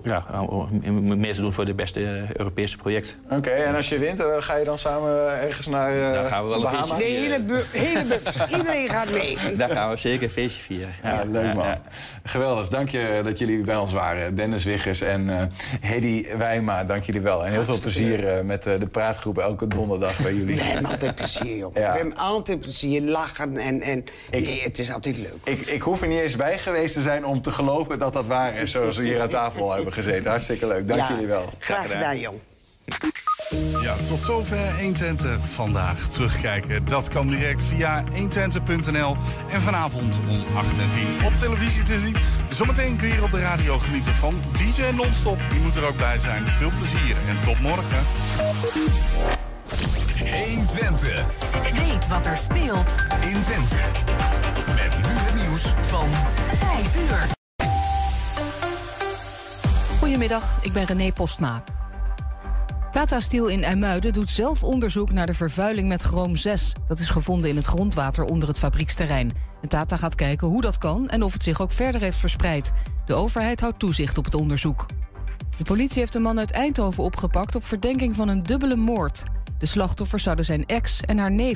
ja, om meer te doen voor de beste eh, Europese projecten. Oké, en als je wint, eh, ga je dan samen ergens naar eh Dan gaan we wel de een De hele, hele bus, iedereen gaat mee. Daar gaan we zeker een feestje vieren. Ja, leuk man. ja. Geweldig. Dank je dat jullie bij ons waren. Dennis Wiggers en eh Hedy Wijma, dank jullie wel. En heel veel plezier eh, met eh, de praatgroep elke donderdag bij jullie. We hebben altijd plezier, joh. Ja. We hebben altijd plezier, lachen en... en nee, het is altijd leuk. Ik, ik hoef er niet eens bij geweest te zijn om te geloven dat dat waar is, zoals we hier aan tafel hebben gezeten. Hartstikke leuk. Dank Ja, jullie wel. Graag gedaan, jong. Ja, tot zover 120 vandaag. Terugkijken, dat kan direct via 120.nl. En vanavond om 8 en 10 op televisie te zien. Zometeen kun je hier op de radio genieten van DJ Non-Stop. Die moet er ook bij zijn. Veel plezier en tot morgen. 120. Weet wat er speelt in Twente. Met nu het nieuws van 5 uur. Goedemiddag, ik ben René Postma. Tata Steel in IJmuiden doet zelf onderzoek naar de vervuiling met chroom 6. Dat is gevonden in het grondwater onder het fabrieksterrein. En Tata gaat kijken hoe dat kan en of het zich ook verder heeft verspreid. De overheid houdt toezicht op het onderzoek. De politie heeft een man uit Eindhoven opgepakt op verdenking van een dubbele moord. De slachtoffers zouden zijn ex en haar neef